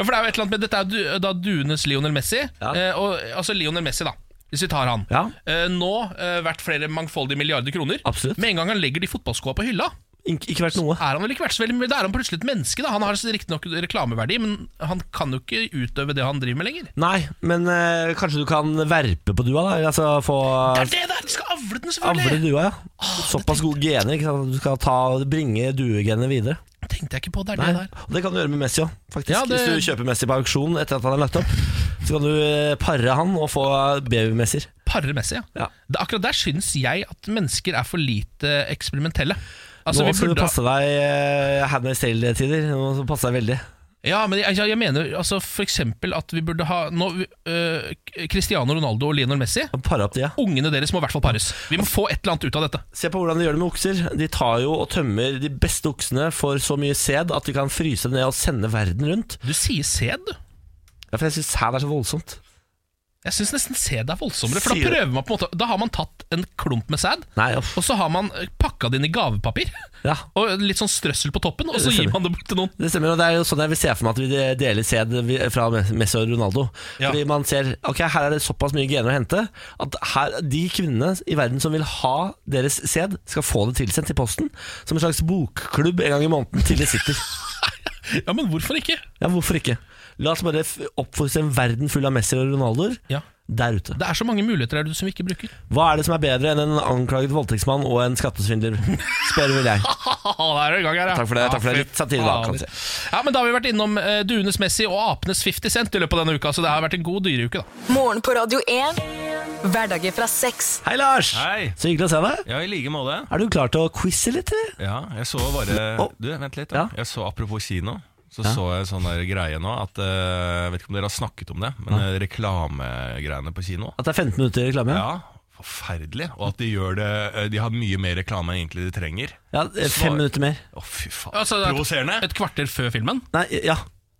for det er jo et eller annet med Dette er du, da duenes Lionel Messi. Ja. Eh, og, altså Lionel Messi, da. Hvis vi tar han. Ja. Eh, nå eh, verdt flere mangfoldige milliarder kroner. Absolutt. Med en gang han legger de fotballskoa på hylla, Ik ikke vært noe. er han vel ikke vært så veldig mye. Da er han plutselig et menneske. da Han har riktignok reklameverdi, men han kan jo ikke utøve det han driver med lenger. Nei, men eh, kanskje du kan verpe på dua, da? Altså få Det er det der! De skal avle den, selvfølgelig! avle dua, ja. Såpass gode gener. Ikke sant? Du skal ta, bringe duegenene videre. Tenkte jeg ikke på. Det er Nei. det der. Og det kan du gjøre med Messi òg, faktisk. Ja, det- Hvis du kjøper Messi på auksjon etter at han er lagt opp, så kan du eh, pare han og få BU-messer. Pare Messi, ja. Ja. Akkurat der syns jeg at mennesker er for lite eksperimentelle. Altså, Nå skal burde du passe deg uh, Handmaid's Tale-tider. Nå skal du passe deg veldig. Ja, men jeg, jeg mener altså for eksempel at vi burde ha nå, øh, Cristiano Ronaldo og Lionel Messi. Pare opp de, ja. Ungene deres må i hvert fall pares. Vi må få et eller annet ut av dette. Se på hvordan de gjør det med okser. De tar jo og tømmer de beste oksene for så mye sæd at de kan fryse ned og sende verden rundt. Du sier sæd, du. Ja, for jeg syns sæd er så voldsomt. Jeg syns nesten sæd er voldsommere. For da prøver man på en måte Da har man tatt en klump med sæd, og så har man pakka det inn i gavepapir. Ja, Og litt sånn strøssel på toppen, og så gir man det bort til noen. det stemmer. Og det er jo sånn jeg vil se for meg at vi deler sæd fra Messi og Ronaldo. Ja. Fordi man ser ok, her er det såpass mye gener å hente at her, de kvinnene i verden som vil ha deres sæd, skal få det tilsendt i posten. Som en slags bokklubb en gang i måneden til det sitter. Ja, men hvorfor ikke? Ja, hvorfor ikke? La oss bare oppfostre en verden full av Messi og Ronaldoer Ja der ute. Det er så mange muligheter der ute som vi ikke bruker. Hva er det som er bedre enn en anklaget voldtektsmann og en skattesvindler? Spør vel jeg. der er i gang her, ja. Takk for det, takk for det. Litt satire da, kan si. Ja, men Da har vi vært innom uh, duenes Messi og apenes 50 Cent i løpet av denne uka, så det har vært en god dyreuke. da Morgen på Radio 1. Hverdager fra sex. Hei, Lars! Hei. Så hyggelig å se deg. Ja, i like måte. Er du klar til å quize litt, eller? Ja, jeg så bare oh. Du, vent litt. da Ja. Jeg så Apropos kino. Så Ja. så jeg sånn der greie nå at eh, Jeg vet ikke om dere har snakket om det, men uh, reklamegreiene på kino. At det er 15 minutter reklame? Ja, forferdelig. Og at de gjør det eh, De har mye mer reklame enn egentlig de trenger. Ja, eh, Fem Svar. minutter mer. Å, fy faen. Altså, det er Provoserende. Et kvarter før filmen. Nei, ja.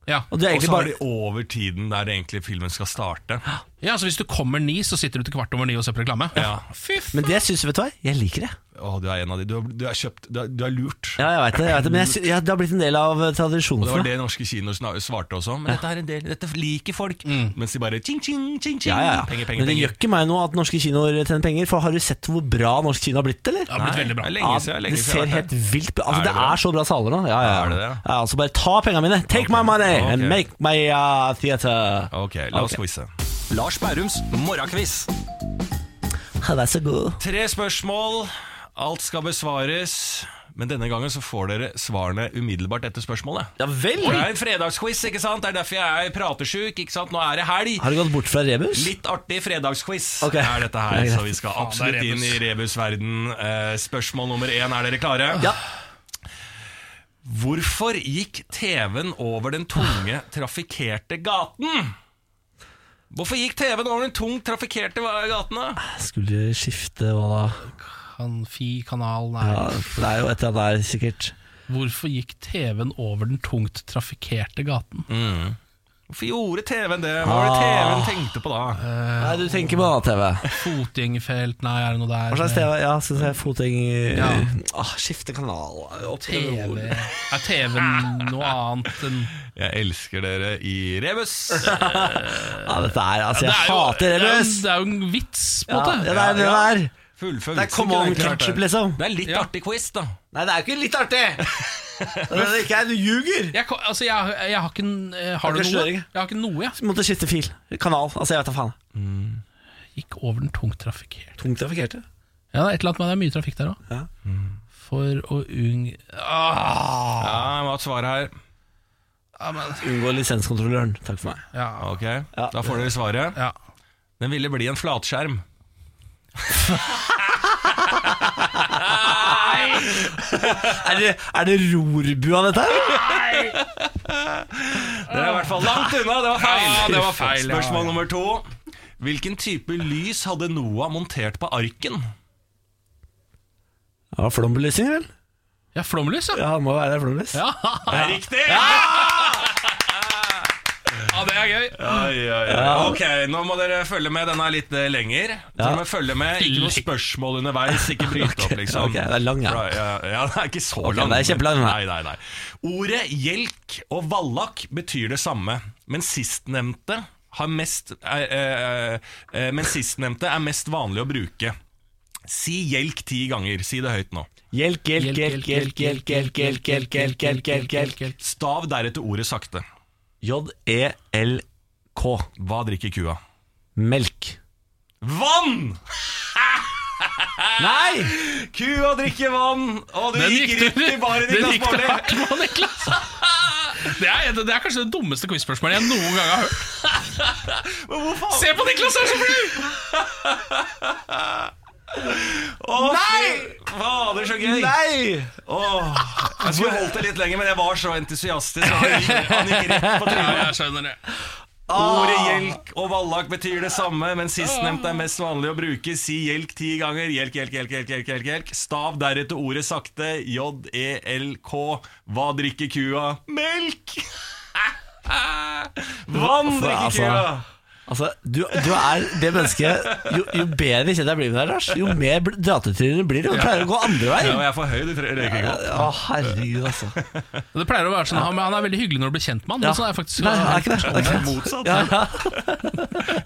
Ja. Og det er Og egentlig så har bare de over tiden der egentlig filmen skal starte. Ja, så Hvis du kommer ni, så sitter du til kvart over ni og ser på reklame? Ja. Fy faen. Men det syns jeg, vet du hva? Jeg liker det. Å, du er en av de. Du har, du er kjøpt Du er, du er lurt. Ja, jeg vet det, jeg vet det Men jeg, sy- ja, det har blitt en del av eh, tradisjonen Og det for var meg. det norske kinoer sna- svarte også. Men dette er en del Dette liker folk. Mens de bare ching, ching, ching, ching. Ja, ja, ja. Penger, penger, Men det gjør penger. ikke meg noe at norske kinoer tjener penger. For har du sett hvor bra norsk kino har blitt, eller? Det har blitt Nei, veldig bra. det er lenge siden, lenge det siden jeg ser har helt der. vilt bra Altså Er det Det bra? er så bra saler nå. Ja, ja, Er det det? ja, altså Bare ta pengene mine. Take my money Ok. and make my uh, theater. Ok, la oss Ok. quize. Lars Bærums morgenquiz. Vær så god. Tre spørsmål. Alt skal besvares. Men denne gangen så får dere svarene umiddelbart etter spørsmålet. Ja vel! Det er en fredagsquiz, ikke sant? Det er derfor jeg er pratesjuk. ikke sant? Nå er det helg. Har du gått bort fra rebus? Litt artig fredagsquiz okay. er dette her, så vi skal absolutt inn i rebusverden. Eh, spørsmål nummer én, er dere klare? Ja. Hvorfor gikk TV-en over den tunge, trafikkerte gaten? Hvorfor gikk TV-en over den tungt trafikkerte gaten? da? Skulle skifte hva da? Kan Fi kanal, nei. Ja, for det er jo et eller annet der, sikkert. Hvorfor gikk TV-en over den tungt trafikkerte gaten? Hvorfor gjorde TV-en det? Hva var det TV-en tenkte på da? Nei, du tenker på annen TV. Fotgjengerfelt, nei, er det noe der? Hva slags TV? Ja, skal vi se, fotgjeng Ja. ah, Skifte kanal. Opp til TV. nord. Er TV-en noe annet enn Jeg elsker dere i rebus. Ja, dette er Altså, jeg Det er jo- hater det er jo- rebus! Det er jo en vits, på en Ja, måte. ja, det er det Ja. der. Fullfør Det er come on ketchup, liksom. Det er litt Ja. artig quiz, da. Nei, det er jo ikke litt artig! det er ikke, du ljuger! Jeg, kan- altså, jeg, jeg har ikke en- eh, Har du noe? Jeg har ikke noe, jeg. Måtte skifte fil. Kanal. Altså, jeg vet da faen. Gikk over den tungt trafikkerte. Tungt trafikkerte. Ja, det er et eller annet med det er mye trafikk der òg. For å ung... ah, Ja, jeg må ha et svar her. ja, men, Unngå lisenskontrolløren. Takk for meg. ja, Ok, Da får dere svaret. ja. Den ville bli en flatskjerm. Er det, er det rorbua, dette her? Nei! Det er i hvert fall langt unna. Det var feil. Ja, det var feil, ja. Spørsmål nummer to. Hvilken type lys hadde Noah montert på arken? Ja, Flombelysning, vel? ja flomlys, ja. Ja, det må være flomlys. Ja, Det er riktig! ja det er gøy. Oi, oi, oi. Ok, nå må dere følge med. Den er litt eh, lenger. Dere må følge med, Ikke noe spørsmål underveis. Ikke bryte opp, liksom. ok, det er lang, ja. Bra, ja. Ja, det er ikke så Ok, lang. det er kjempelang, Nei, nei, nei. Ordet hjelk og vallak betyr det samme, men sistnevnte har mest eh, eh, eh, Men sistnevnte er mest vanlig å bruke. Si hjelk ti ganger. Si det høyt nå. Hjelk, hjelk, hjelk, hjelk, hjelk, hjelk, hjelk, hjelk, hjelk, hjelk, hjelk, hjelk. Stav deretter ordet sakte. J-E-L-K. Hva drikker kua? Melk. Vann! Nei! Kua drikker vann, og du Den gikk gikk rett i baret, den Niklas gikk det Baarli. hardt på, Niklas. Det er, det er kanskje det dummeste quiz-spørsmålet jeg noen gang har hørt. Men hvor faen? Se på Niklas, han er så flau! Å, Nei! Fader, så gøy. Nei! Åh, jeg skulle holdt det litt lenger, men jeg var så entusiastisk. Han gikk, han gikk rett på Ja, jeg skjønner det. Ordet hjelk og vallak betyr det samme, men sistnevnte er mest vanlig å bruke. Si hjelk ti ganger. Hjelk, hjelk, hjelk, hjelk, hjelk, hjelk, hjelk. Stav deretter ordet sakte. J-E-L-K. Hva drikker kua? Melk! Vann drikker Altså, kua! Altså, du, du er det mennesket Jo, jo bedre kjent jeg blir med deg, Lars, jo mer dratetryner blir det. Du pleier å gå andre Ja, og jeg er for høy, det tror jeg Ja. Å, herregud, altså. Det pleier å være sånn, han, han er veldig hyggelig når du blir kjent med han. Ja. Sånn er faktisk Nei, er ikke det. det, er. Motsatt. Ja, ja.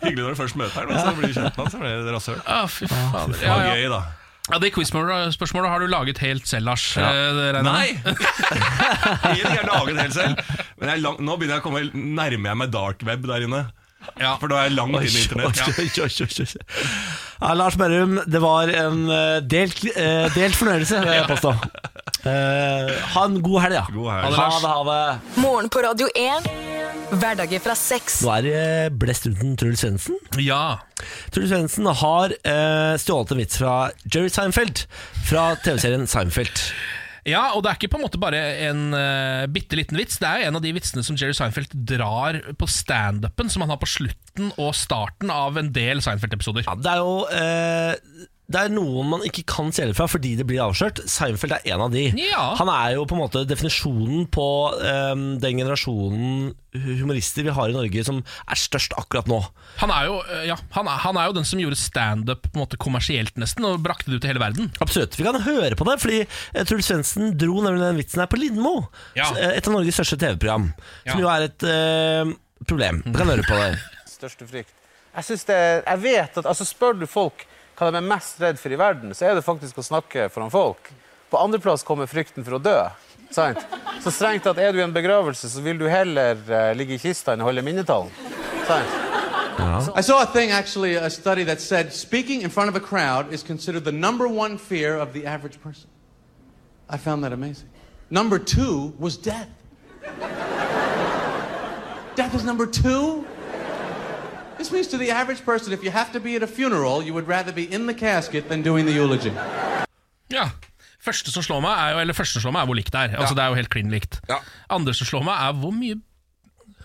Hyggelig når du først møter han, og så blir du kjent med han, så blir det rasshøl. Ah, fy fader. Det Ja, ja. gøy, da. ja, Det quiz-spørsmålet har du laget helt selv, Lars. Ja. det regner jeg Nei! Ingenting er laget helt selv. Men jeg lang, nå begynner jeg å komme nærmer jeg meg dark web der inne. Ja. For da er jeg langt inn i internett. oi. Ja, Lars Berrum, det var en eh, delt, eh, delt fornøyelse, vil jeg påstå. Eh, ha en god helg, ja. God helg. Ha det, ha det. Morgen på Radio 1. Hverdager fra seks. Nå er det blest uten Truls Svendsen. ja. Truls Svendsen har stjålet en vits fra Jerry Seinfeld fra TV-serien Seinfeld. Ja, og det er ikke på en måte bare en uh, bitte liten vits. Det er en av de vitsene som Jerry Seinfeld drar på standupen, som han har på slutten og starten av en del Seinfeld-episoder. Ja, det er jo eh, Det er noen man ikke kan stjele fra fordi det blir avslørt. Seinfeld er en av de. Ja. Han er jo på en måte definisjonen på um, den generasjonen humorister vi har i Norge som er størst akkurat nå. Han er jo, eh, ja, han er, han er jo den som gjorde standup kommersielt nesten, og brakte det ut til hele verden. Absolutt. Vi kan høre på det, fordi eh, Truls Svendsen dro nemlig den vitsen her på Lindmo. Ja. Eh, Et av Norges største TV-program. Som Ja. jo er et uh, problem. Vi kan høre på det. største frykt. Jeg, synes det, jeg vet at, altså Spør du folk hva de er mest redd for i verden, så er det faktisk å snakke foran folk. På andreplass kommer frykten for å dø. Sant? Så strengt tatt er du i en begravelse, så vil du heller uh, ligge i kista enn å holde minnetallen. Sant? I saw a thing, actually, a study that said speaking in front of a crowd is considered the number one fear of the average person. I found that amazing. Number two was death. death is number two? This means to the average person, if you have to be at a funeral, you would rather be in the casket than doing the eulogy. Ja Første som slår meg er jo, eller første som slår meg er hvor likt det er. Altså Det er jo helt klin likt. Ja. Andre som slår meg er hvor mye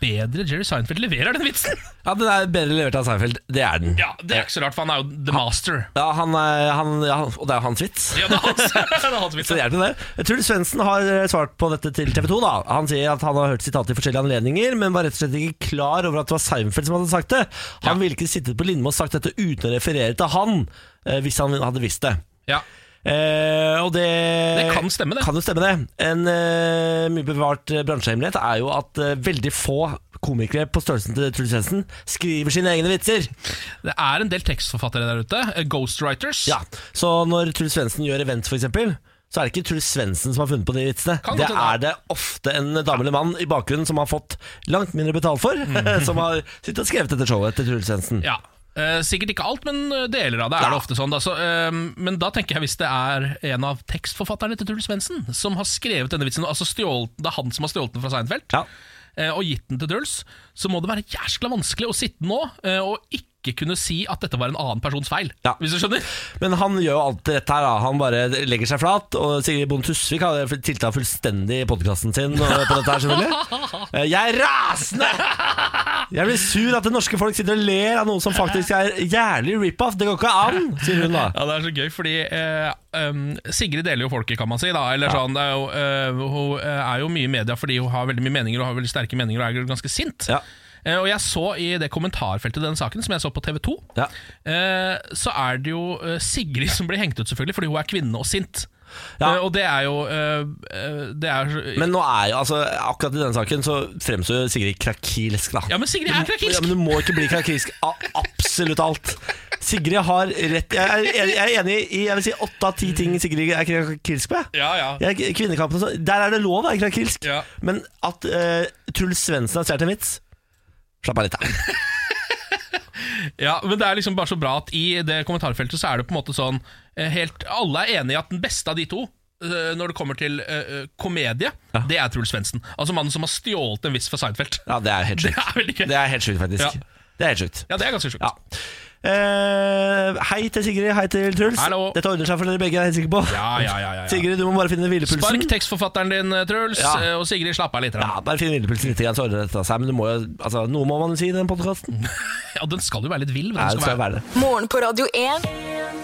bedre Jerry Seinfeld leverer den vitsen. Ja, Den er bedre levert av Seinfeld. Det er den. Ja, Det er ikke så rart, for han er jo the master. Ja, han er, han, ja, Og det er jo hans vits. Ja, det er hans, det er hans vits. Så hjelper det. Truls Svendsen har eh, svart på dette til TV 2. da Han sier at han har hørt sitatet i forskjellige anledninger, men var rett og slett ikke klar over at det var Seinfeld som hadde sagt det. Han Ja. ville ikke sittet på Lindmo og sagt dette uten å referere til han, eh, hvis han hadde visst det. Ja. Eh, og det, Det kan stemme, det. Kan jo stemme det. En eh, mye bevart eh, bransjehemmelighet er jo at eh, veldig få komikere på størrelsen til Truls Svendsen skriver sine egne vitser. Det er en del tekstforfattere der ute. eh, Ghostwriters. Ja, Så når Truls Svendsen gjør event, eksempel så er det ikke Truls Svendsen som har funnet på de vitsene. Kan Det er det ofte en dame eller mann i bakgrunnen som har fått langt mindre betalt for, som har sittet og skrevet dette showet til Truls Svendsen. Ja. Eh, sikkert ikke alt, men eh, deler av det er det ofte sånn. Da. Så, uh, men da tenker jeg hvis det er en av tekstforfatterne til Truls Svendsen som har skrevet denne vitsen, altså stjålet, det er han som har stjålet den fra Seinfeld, eh, og gitt den til Truls, så må det være jæskla vanskelig å sitte nå og ikke kunne si at dette var en annen persons feil. Hvis du skjønner? Men han gjør jo alltid dette her. Da. Han bare legger seg flat. Og Sigrid Bonde Tusvik har tilta fullstendig podkasten sin på dette her, selvfølgelig. Jeg er rasende! Jeg blir sur at det norske folk sitter og ler av noe som faktisk er jævlig rip-off. Det går ikke an, sier hun da. Ja, det er så gøy, fordi eh, um, Sigrid deler jo folket, kan man si. Da. Eller sånn, det er jo, uh, hun eh, er jo mye i media fordi hun har veldig mye meninger og har veldig sterke meninger og er ganske sint. Eh, og jeg så i det kommentarfeltet i den saken, som jeg så på TV 2, eh, så er det jo Sigrid som blir hengt ut, selvfølgelig, fordi hun er kvinne og sint. Eh, og det er jo eh, eh, det er, Men nå er jo, altså, akkurat i denne saken så fremstår jo Sigrid krakilsk, da. Ja, men Sigrid er krakilsk. Ja, men du må ikke bli krakilsk av absolutt alt. Sigrid har rett Jeg er, enig i jeg vil si åtte av ti ting Sigrid er krakilsk på. Ja, ja. Jeg, kvinnekampen, sånn, der er det lov å være krakilsk. Men at uh, Truls Svendsen har stjålet en vits Slapp av litt, da. Ja, men det er liksom bare så bra at i det kommentarfeltet så er det på en måte sånn helt, Alle er enige i at den beste av de to eh, når det kommer til uh, komedie, det er Truls Svendsen. Altså mannen som har stjålet en viss fra Seinfeld. Ja, det er helt Det er. Det er helt sjukt, faktisk. Ja. Det er helt sjukt. Ja, det er ganske sjukt. Eh, hei til Sigrid, hei til Truls. Hallo. Dette ordner seg for dere begge, er jeg helt sikker på. Ja, ja, ja, ja, ja. Sigrid, du må bare finne hvilepulsen. Spark tekstforfatteren din, eh, Truls, Ja. eh, og Sigrid, slapp av litt. grann. Ja, bare finn hvilepulsen litt, grann, så ordner dette seg. Men du må jo, altså, noe må man jo si i den podkasten. Ja, den skal jo være litt vill. men Ja, den det skal være. Morgen på Radio 1.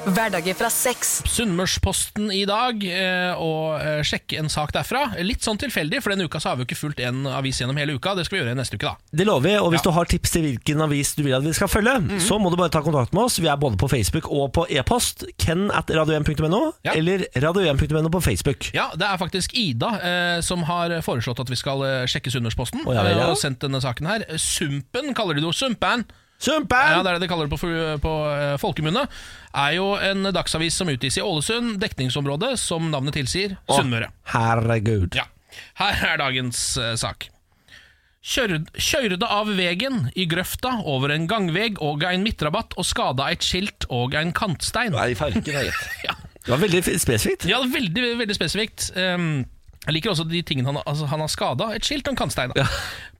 Hverdager fra seks. Sunnmørsposten i dag eh, og eh, sjekke en sak derfra. Litt sånn tilfeldig, for denne uka så har vi jo ikke fulgt en avis gjennom hele uka. Det skal vi gjøre neste uke, da. Det lover vi, og hvis Ja. du har tips til hvilken avis du vil at vi skal følge, så må du bare ta kontakt med oss. Vi er både på Facebook og på e-post. Ken at radio1.no, eller radio1.no på Facebook. Ja, det er faktisk Ida eh, som har foreslått at vi skal eh, sjekke Sunnmørsposten. Oh, ja ja. eh, og sendt denne saken her. Sumpen kaller de det jo. Sumpen! Sumpen! Ja, det er det de kaller det på, på eh, folkemunne. Er jo en dagsavis som utgis i Ålesund, dekningsområdet, som navnet tilsier, Sunnmøre. Herregud. Ja. Her er dagens eh, sak. Kjørd, kjørde av vegen i grøfta over en gangveg og en midtrabatt og skada et skilt og en kantstein. Nei, farken ja. Det var veldig spesifikt. Ja, veldig, veldig spesifikt. Um, jeg liker også de tingene han, altså, han har skada. Et skilt og en kantstein. da.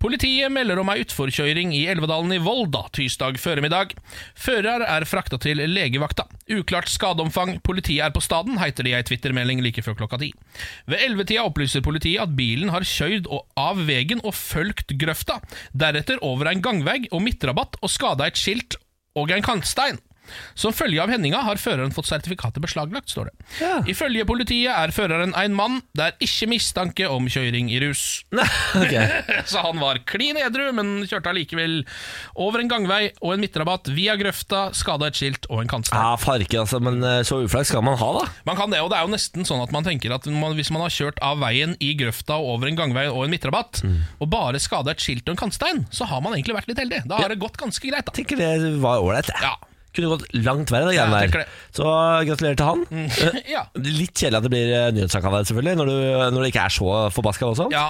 Politiet melder om ei utforkjøring i Elvedalen i Volda tirsdag føremiddag. Fører er frakta til legevakta. Uklart skadeomfang. Politiet er på staden, heter det i ei Twitter-melding like før klokka ti. Ved ellevetida opplyser politiet at bilen har kjørt av vegen og følgt grøfta. Deretter over en gangvegg og midtrabatt og skada et skilt og en kantstein. Som følge av hendinga har føreren fått sertifikatet beslaglagt, står det. Ifølge politiet er føreren en mann. Det er ikke mistanke om kjøring i rus. Så han var klin edru, men kjørte allikevel over en gangvei og en midtrabatt via grøfta, skada et skilt og en kantstein. Ja, farke, altså, men eh, så uflaks skal man ha, da. Man kan det, og det er jo nesten sånn at man tenker at man, hvis man har kjørt av veien i grøfta og over en gangvei og en midtrabatt, og bare skada et skilt og en kantstein, så har man egentlig vært litt heldig. Da har det gått ganske greit. da Tenker det var ålreit. Ja. Kunne gått langt verre, det Ja, greiene der. Så gratulerer til han. Mm. ja. Litt kjedelig at det blir eh, nyhetssak av deg, selvfølgelig, når, du, når det ikke er så forbaska. Ja.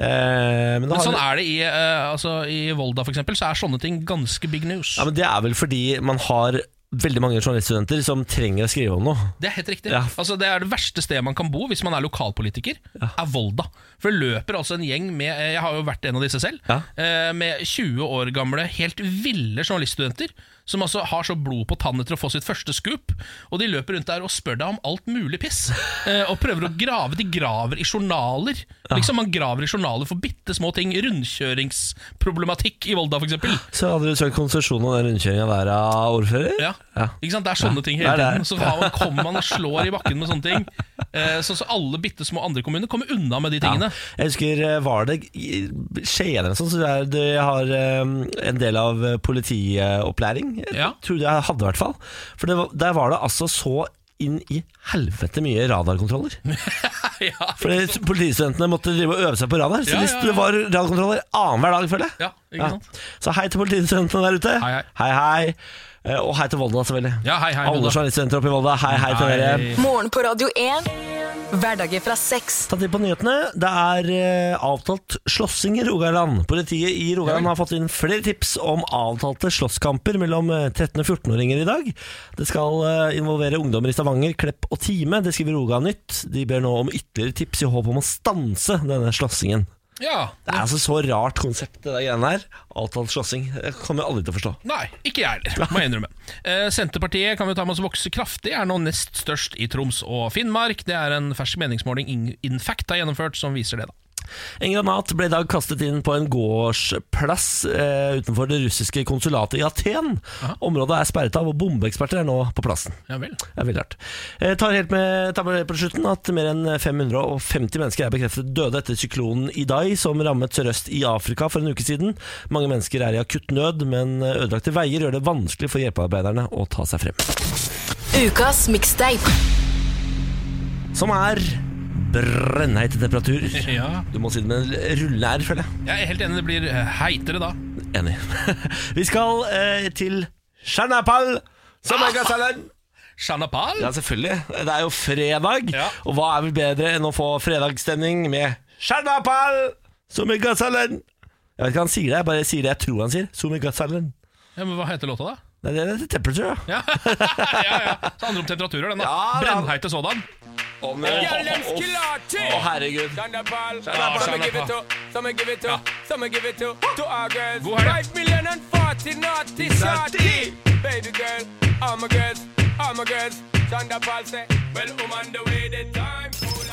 Eh, men, Men sånn er det i, eh, altså, i Volda, for eksempel, så er sånne ting ganske big news. ja, men Det er vel fordi man har veldig mange journaliststudenter som trenger å skrive om noe. Det er helt riktig. Ja. Altså, det er det verste stedet man kan bo hvis man er lokalpolitiker, er Volda. For det løper altså en gjeng med eh, Jeg har jo vært en av disse selv. eh, Med 20 år gamle, helt ville journaliststudenter. Som altså har så blod på tannet til å få sitt første scoop. Og de løper rundt der og spør deg om alt mulig piss. eh, Og prøver å grave. De graver i journaler. Liksom Man graver i journaler for bitte små ting. Rundkjøringsproblematikk i Volda, f.eks. Så hadde du søkt konsesjon om den rundkjøringa der av ordfører? Ja. Ikke sant? Det er sånne Ja, ting hele tiden. Så man, kommer man og slår i bakken med sånne ting. Eh, så, så alle bitte små andre kommuner kommer unna med de tingene. Ja. Jeg husker, eh, var det Skien eller noe sånt, så de har en del av politiopplæring. Jeg Trodde jeg hadde i hvert fall. For det var, der var det altså så inn i helvete mye radarkontroller. ja. Fordi politistudentene måtte drive og øve seg på radar. Så Ja, ja, det var radarkontroller annenhver dag, føler jeg. Ja? Så hei til politistudentene der ute. Hei, hei. hei. hei. Eh, Og hei til Volda, selvfølgelig. Ja, hei, hei, Alle Volda. journaliststudenter oppe i Volda, hei hei til dere. Morgen på Radio 1. Hverdager fra seks. Ta til på nyhetene. Det er eh, avtalt slåssing i Rogaland. Politiet i Rogaland har fått inn flere tips om avtalte slåsskamper mellom eh, 13- og 14-åringer i dag. Det skal eh, involvere ungdommer i Stavanger, Klepp og Time. Det skriver Rogaland Nytt. De ber nå om ytterligere tips i håp om å stanse denne slåssingen. Ja. Det er altså så rart konsept, det der greiene her. Avtalt slåssing. Det kommer jeg aldri til å forstå. Nei, ikke jeg heller, må jeg innrømme. Eh, Senterpartiet kan vi ta med oss vokse kraftig, er nå nest størst i Troms og Finnmark. Det er en fersk meningsmåling In- Infact har gjennomført som viser det. da En granat ble i dag kastet inn på en gårdsplass eh, utenfor det russiske konsulatet i Aten. Området er sperret av, og bombeeksperter er nå på plassen. Ja vel. Det er veldig rart. Jeg tar helt med, tar med på slutten at mer enn 550 mennesker er bekreftet døde etter syklonen Idai, som rammet sørøst i Afrika for en uke siden. Mange mennesker er i akutt nød, men ødelagte veier gjør det vanskelig for hjelpearbeiderne å ta seg frem. Ukas mixtape. Som er brennheite temperatur. Ja. Du må si det med en rullende R, føler jeg. Jeg er helt enig, det blir eh, heitere da. Enig. Vi skal eh, til Shanapal, som er gassalen. Shanapal? Ja, selvfølgelig. Det er jo fredag, Ja. og hva er vel bedre enn å få fredagsstemning med Shanapal, som er gassalen. Jeg vet ikke hva han sier det, jeg bare sier det jeg tror han sier. Som er gassalen. Ja, men Hva heter låta, da? Nei, det er temperature, ja. Ja, ja. Så handler om temperaturer, den da. Ja. Brennheite sådan. Å, herregud. God helg.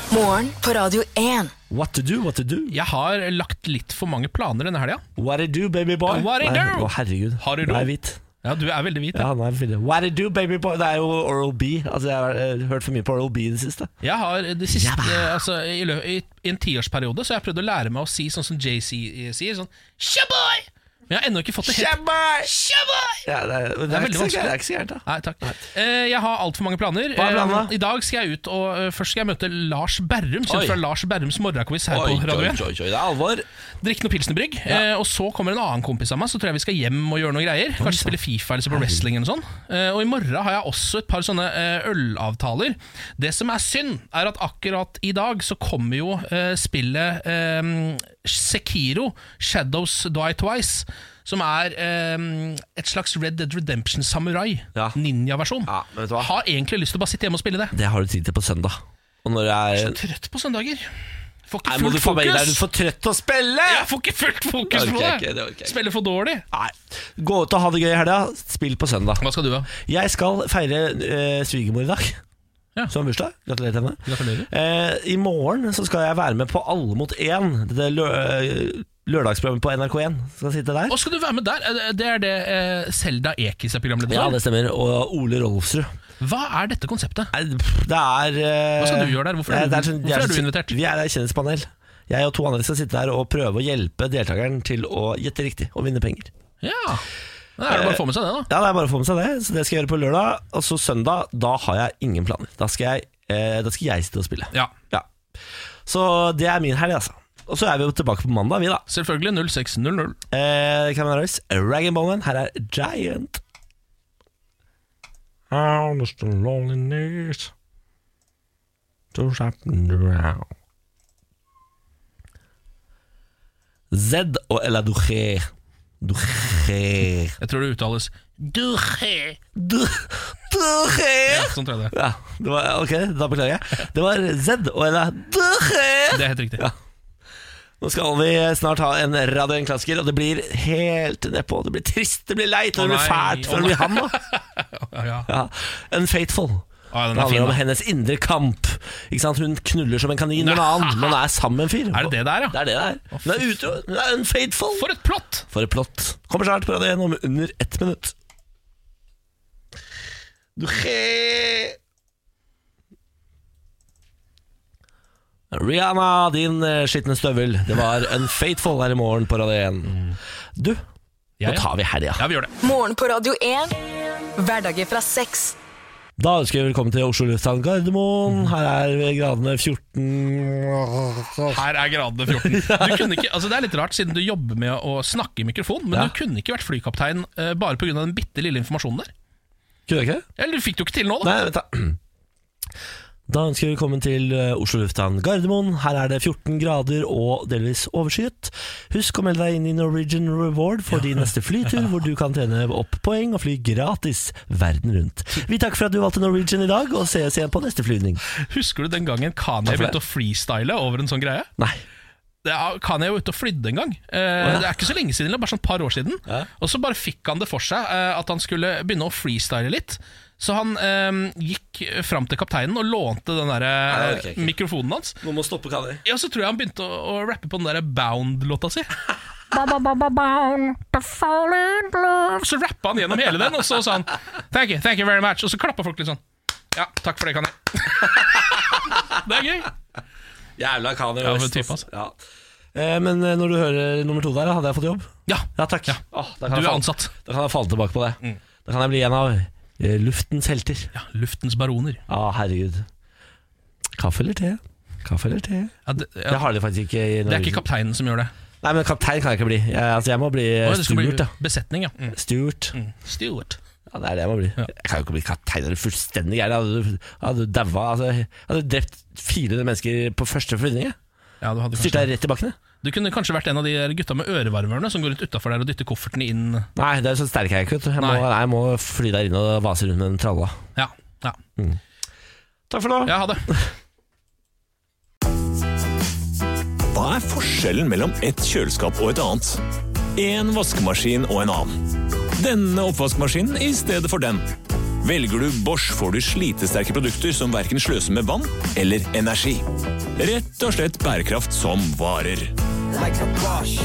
Morgen på Radio 1. What to do, what to do. Jeg har lagt litt for mange planer denne helga. What to do, baby boy. What to do? Å, herregud. Har du er do? Ja, du er veldig hvit. Ja, nå er veldig. What do, baby boy. Det er jo Oral B. Altså, jeg har eh, hørt for mye på Oral B i det siste. Jeg har det siste, Jabba. altså, i, lø- i, I en tiårsperiode Så har jeg prøvd å lære meg å si sånn som JC sier. Sånn Shaboy! Men jeg har ennå ikke fått det helt Kjemmer! Ja, det, er, det, er veldig ikke så vanskelig. det er ikke så gærent, da. Nei, takk. Eh, jeg har altfor mange planer. Hva er planene? Eh, I dag skal jeg ut og eh, Først skal jeg møte Lars Berrum, kjent Oi. fra Lars Berrums morgenquiz her Oi, på Radio oi, 1. oi, oi, det er alvor. Drikke noe pilsnerbrygg. Eh, og så kommer en annen kompis av meg, så tror jeg vi skal hjem og gjøre noe greier. Kanskje spille Fifa eller se på wrestling eller noe sånt. Eh, og i morgen har jeg også et par sånne eh, ølavtaler. Det som er synd, er at akkurat i dag så kommer jo eh, spillet eh, Sekiro, Shadows Die Twice. Som er eh, et slags Red Dead Redemption Samurai. Ja. Ninja-versjon. Ja, men vet du hva? Har egentlig lyst til å bare sitte hjemme og spille det. Det har du tid til på søndag. Og når jeg er Så Trøtt på søndager. Får ikke Nei, må du fullt få med deg, er du fokus. for trøtt til å spille? Jeg får ikke fullt fokus Det orker på jeg det. ikke, det orker jeg ikke. Spiller for dårlig. Nei. Gå ut og ha det gøy i helga. Spill på søndag. Hva skal du ha? Jeg skal feire eh, svigermor i dag. Ja. Som har bursdag. Gratulerer til henne. Gratulerer. Eh, I morgen så skal jeg være med på Alle mot én. Dette lø eh, lørdagsprogrammet på NRK1. Skal sitte der. Og skal du være med der? Eh, Det er det eh, Selda Ekiz er programleder Ja, det stemmer. Og Ole Rolfsrud. Hva er dette konseptet? Det er eh, Hva skal du gjøre der? Hvorfor er du- er, sånn- hvorfor er du invitert? Vi er et kjendispanel. Jeg og to andre skal sitte der og prøve å hjelpe deltakeren til å gjette riktig og vinne penger. Ja, Da er det bare å få med seg det, da. Ja, det er bare å få med seg det. Så det skal jeg gjøre på lørdag. Og så søndag, da har jeg ingen planer. Da skal jeg, eh, da skal jeg sitte og spille. Ja, Ja. Så det er min helg, altså. Og så er vi jo tilbake på mandag, vi, da. Selvfølgelig 0600. Eh, Cameron Rag Bowman. Her er Giant. How does the loneliness to happen around? Z og Duché. Duché. Jeg tror det uttales Duché. Du, Duché. Ja, sånn tror jeg det. Ja, det var, ok, da beklager jeg. Det var Z og Ella Duché. Det er helt riktig. Ja. Nå skal vi snart ha en Radio 1-klassiker, og det blir helt nedpå. Det blir trist, det blir leit, og det blir fælt, for det blir han, da. Ja, En Ja. Unfaithful. Ja, den det handler fin, om hennes indre kamp. Ikke sant? Hun knuller som en kanin med en annen, men er sammen med en fyr. Er det det der, ja? Det er det det er. Hun er utro, hun er unfaithful. For et plott! For et plott. Kommer snart på Radio 1 om under ett minutt. Rihanna, din eh, skitne støvel. Det var Unfaithful her i morgen på Radio 1. Du, nå tar vi helga. Ja, vi gjør det. Morgen på Radio 1. Hverdager fra seks. Da ønsker vi velkommen til Oslo lufthavn Gardermoen. Her er gradene 14 Her er gradene 14. Du kunne ikke, altså det er litt rart, siden du jobber med å snakke i mikrofon, men Ja. du kunne ikke vært flykaptein uh, bare pga. den bitte lille informasjonen der. Kunne jeg ikke? Eller du fikk det jo ikke til nå, da. Nei, vent da. Da ønsker vi velkommen til eh, Oslo lufthavn Gardermoen. Her er det 14 grader og delvis overskyet. Husk å melde deg inn i Norwegian Reward for din neste flytur, hvor du kan tjene opp poeng og fly gratis verden rundt. Vi takker for at du valgte Norwegian i dag, og ses igjen på neste flyvning. Husker du den gangen Kanye begynte å freestyle over en sånn greie? Nei. Det er, Kanye var ute og flydde en gang. Eh, Det er ikke så lenge siden, bare sånn et par år siden. Og så bare fikk han det for seg eh, at han skulle begynne å freestyle litt. Så han eh, gikk fram til kapteinen og lånte den der, eh, Nei, okay, orker mikrofonen hans. Nå må stoppe Kanye. Ja, Så tror jeg han begynte å, å rappe på den der Bound-låta si. Ba, ba, ba, ba, bound to fall in love. Så rappa han gjennom hele den, og så sa han Thank you, thank you very much. Og så klappa folk litt sånn. Ja, takk for det, Kanye. det er gøy. Jævla Kanye Ja, West. type, ass. Ja. Eh, Men eh, når du hører nummer to der, hadde jeg fått jobb? Ja, Ja, takk. Åh, da Du er falle- ansatt. Da kan jeg falle tilbake på det. Da kan jeg bli en av eh, luftens helter. Ja, Luftens baroner. ah, herregud. Kaffe eller te? Kaffe eller te? Ja, det, ja, Det har de faktisk ikke i det er ikke kapteinen som gjør det. Nei, men kaptein kan jeg ikke bli. Jeg, altså, jeg må bli Å, det skal bli Stuart, da. besetning, ja. Mm. Stuart. Stewart. Ja, det er det jeg må bli. Jeg kan jo ikke bli kaptein. Er fullstendig gæren? Hadde, du- hadde daua altså, Jeg hadde drept 400 mennesker på første flyvning. jeg. Ja, du, hadde kanskje, jeg rett i bakken. jeg. Du kunne kanskje vært en av de gutta med ørevarmerne som går rundt utafor der og dytter koffertene inn. Nei, det er så sterk er jeg ikke. Jeg må, jeg må fly der inn og vase rundt med den tralla. Ja, ja. Takk for nå. ja ha det. Hva er forskjellen mellom et kjøleskap og et annet? En vaskemaskin og en annen. Denne oppvaskmaskinen i stedet for den. Velger du Bosch får du slitesterke produkter som verken sløser med vann eller energi. Rett og slett bærekraft som varer. Like a Bosch.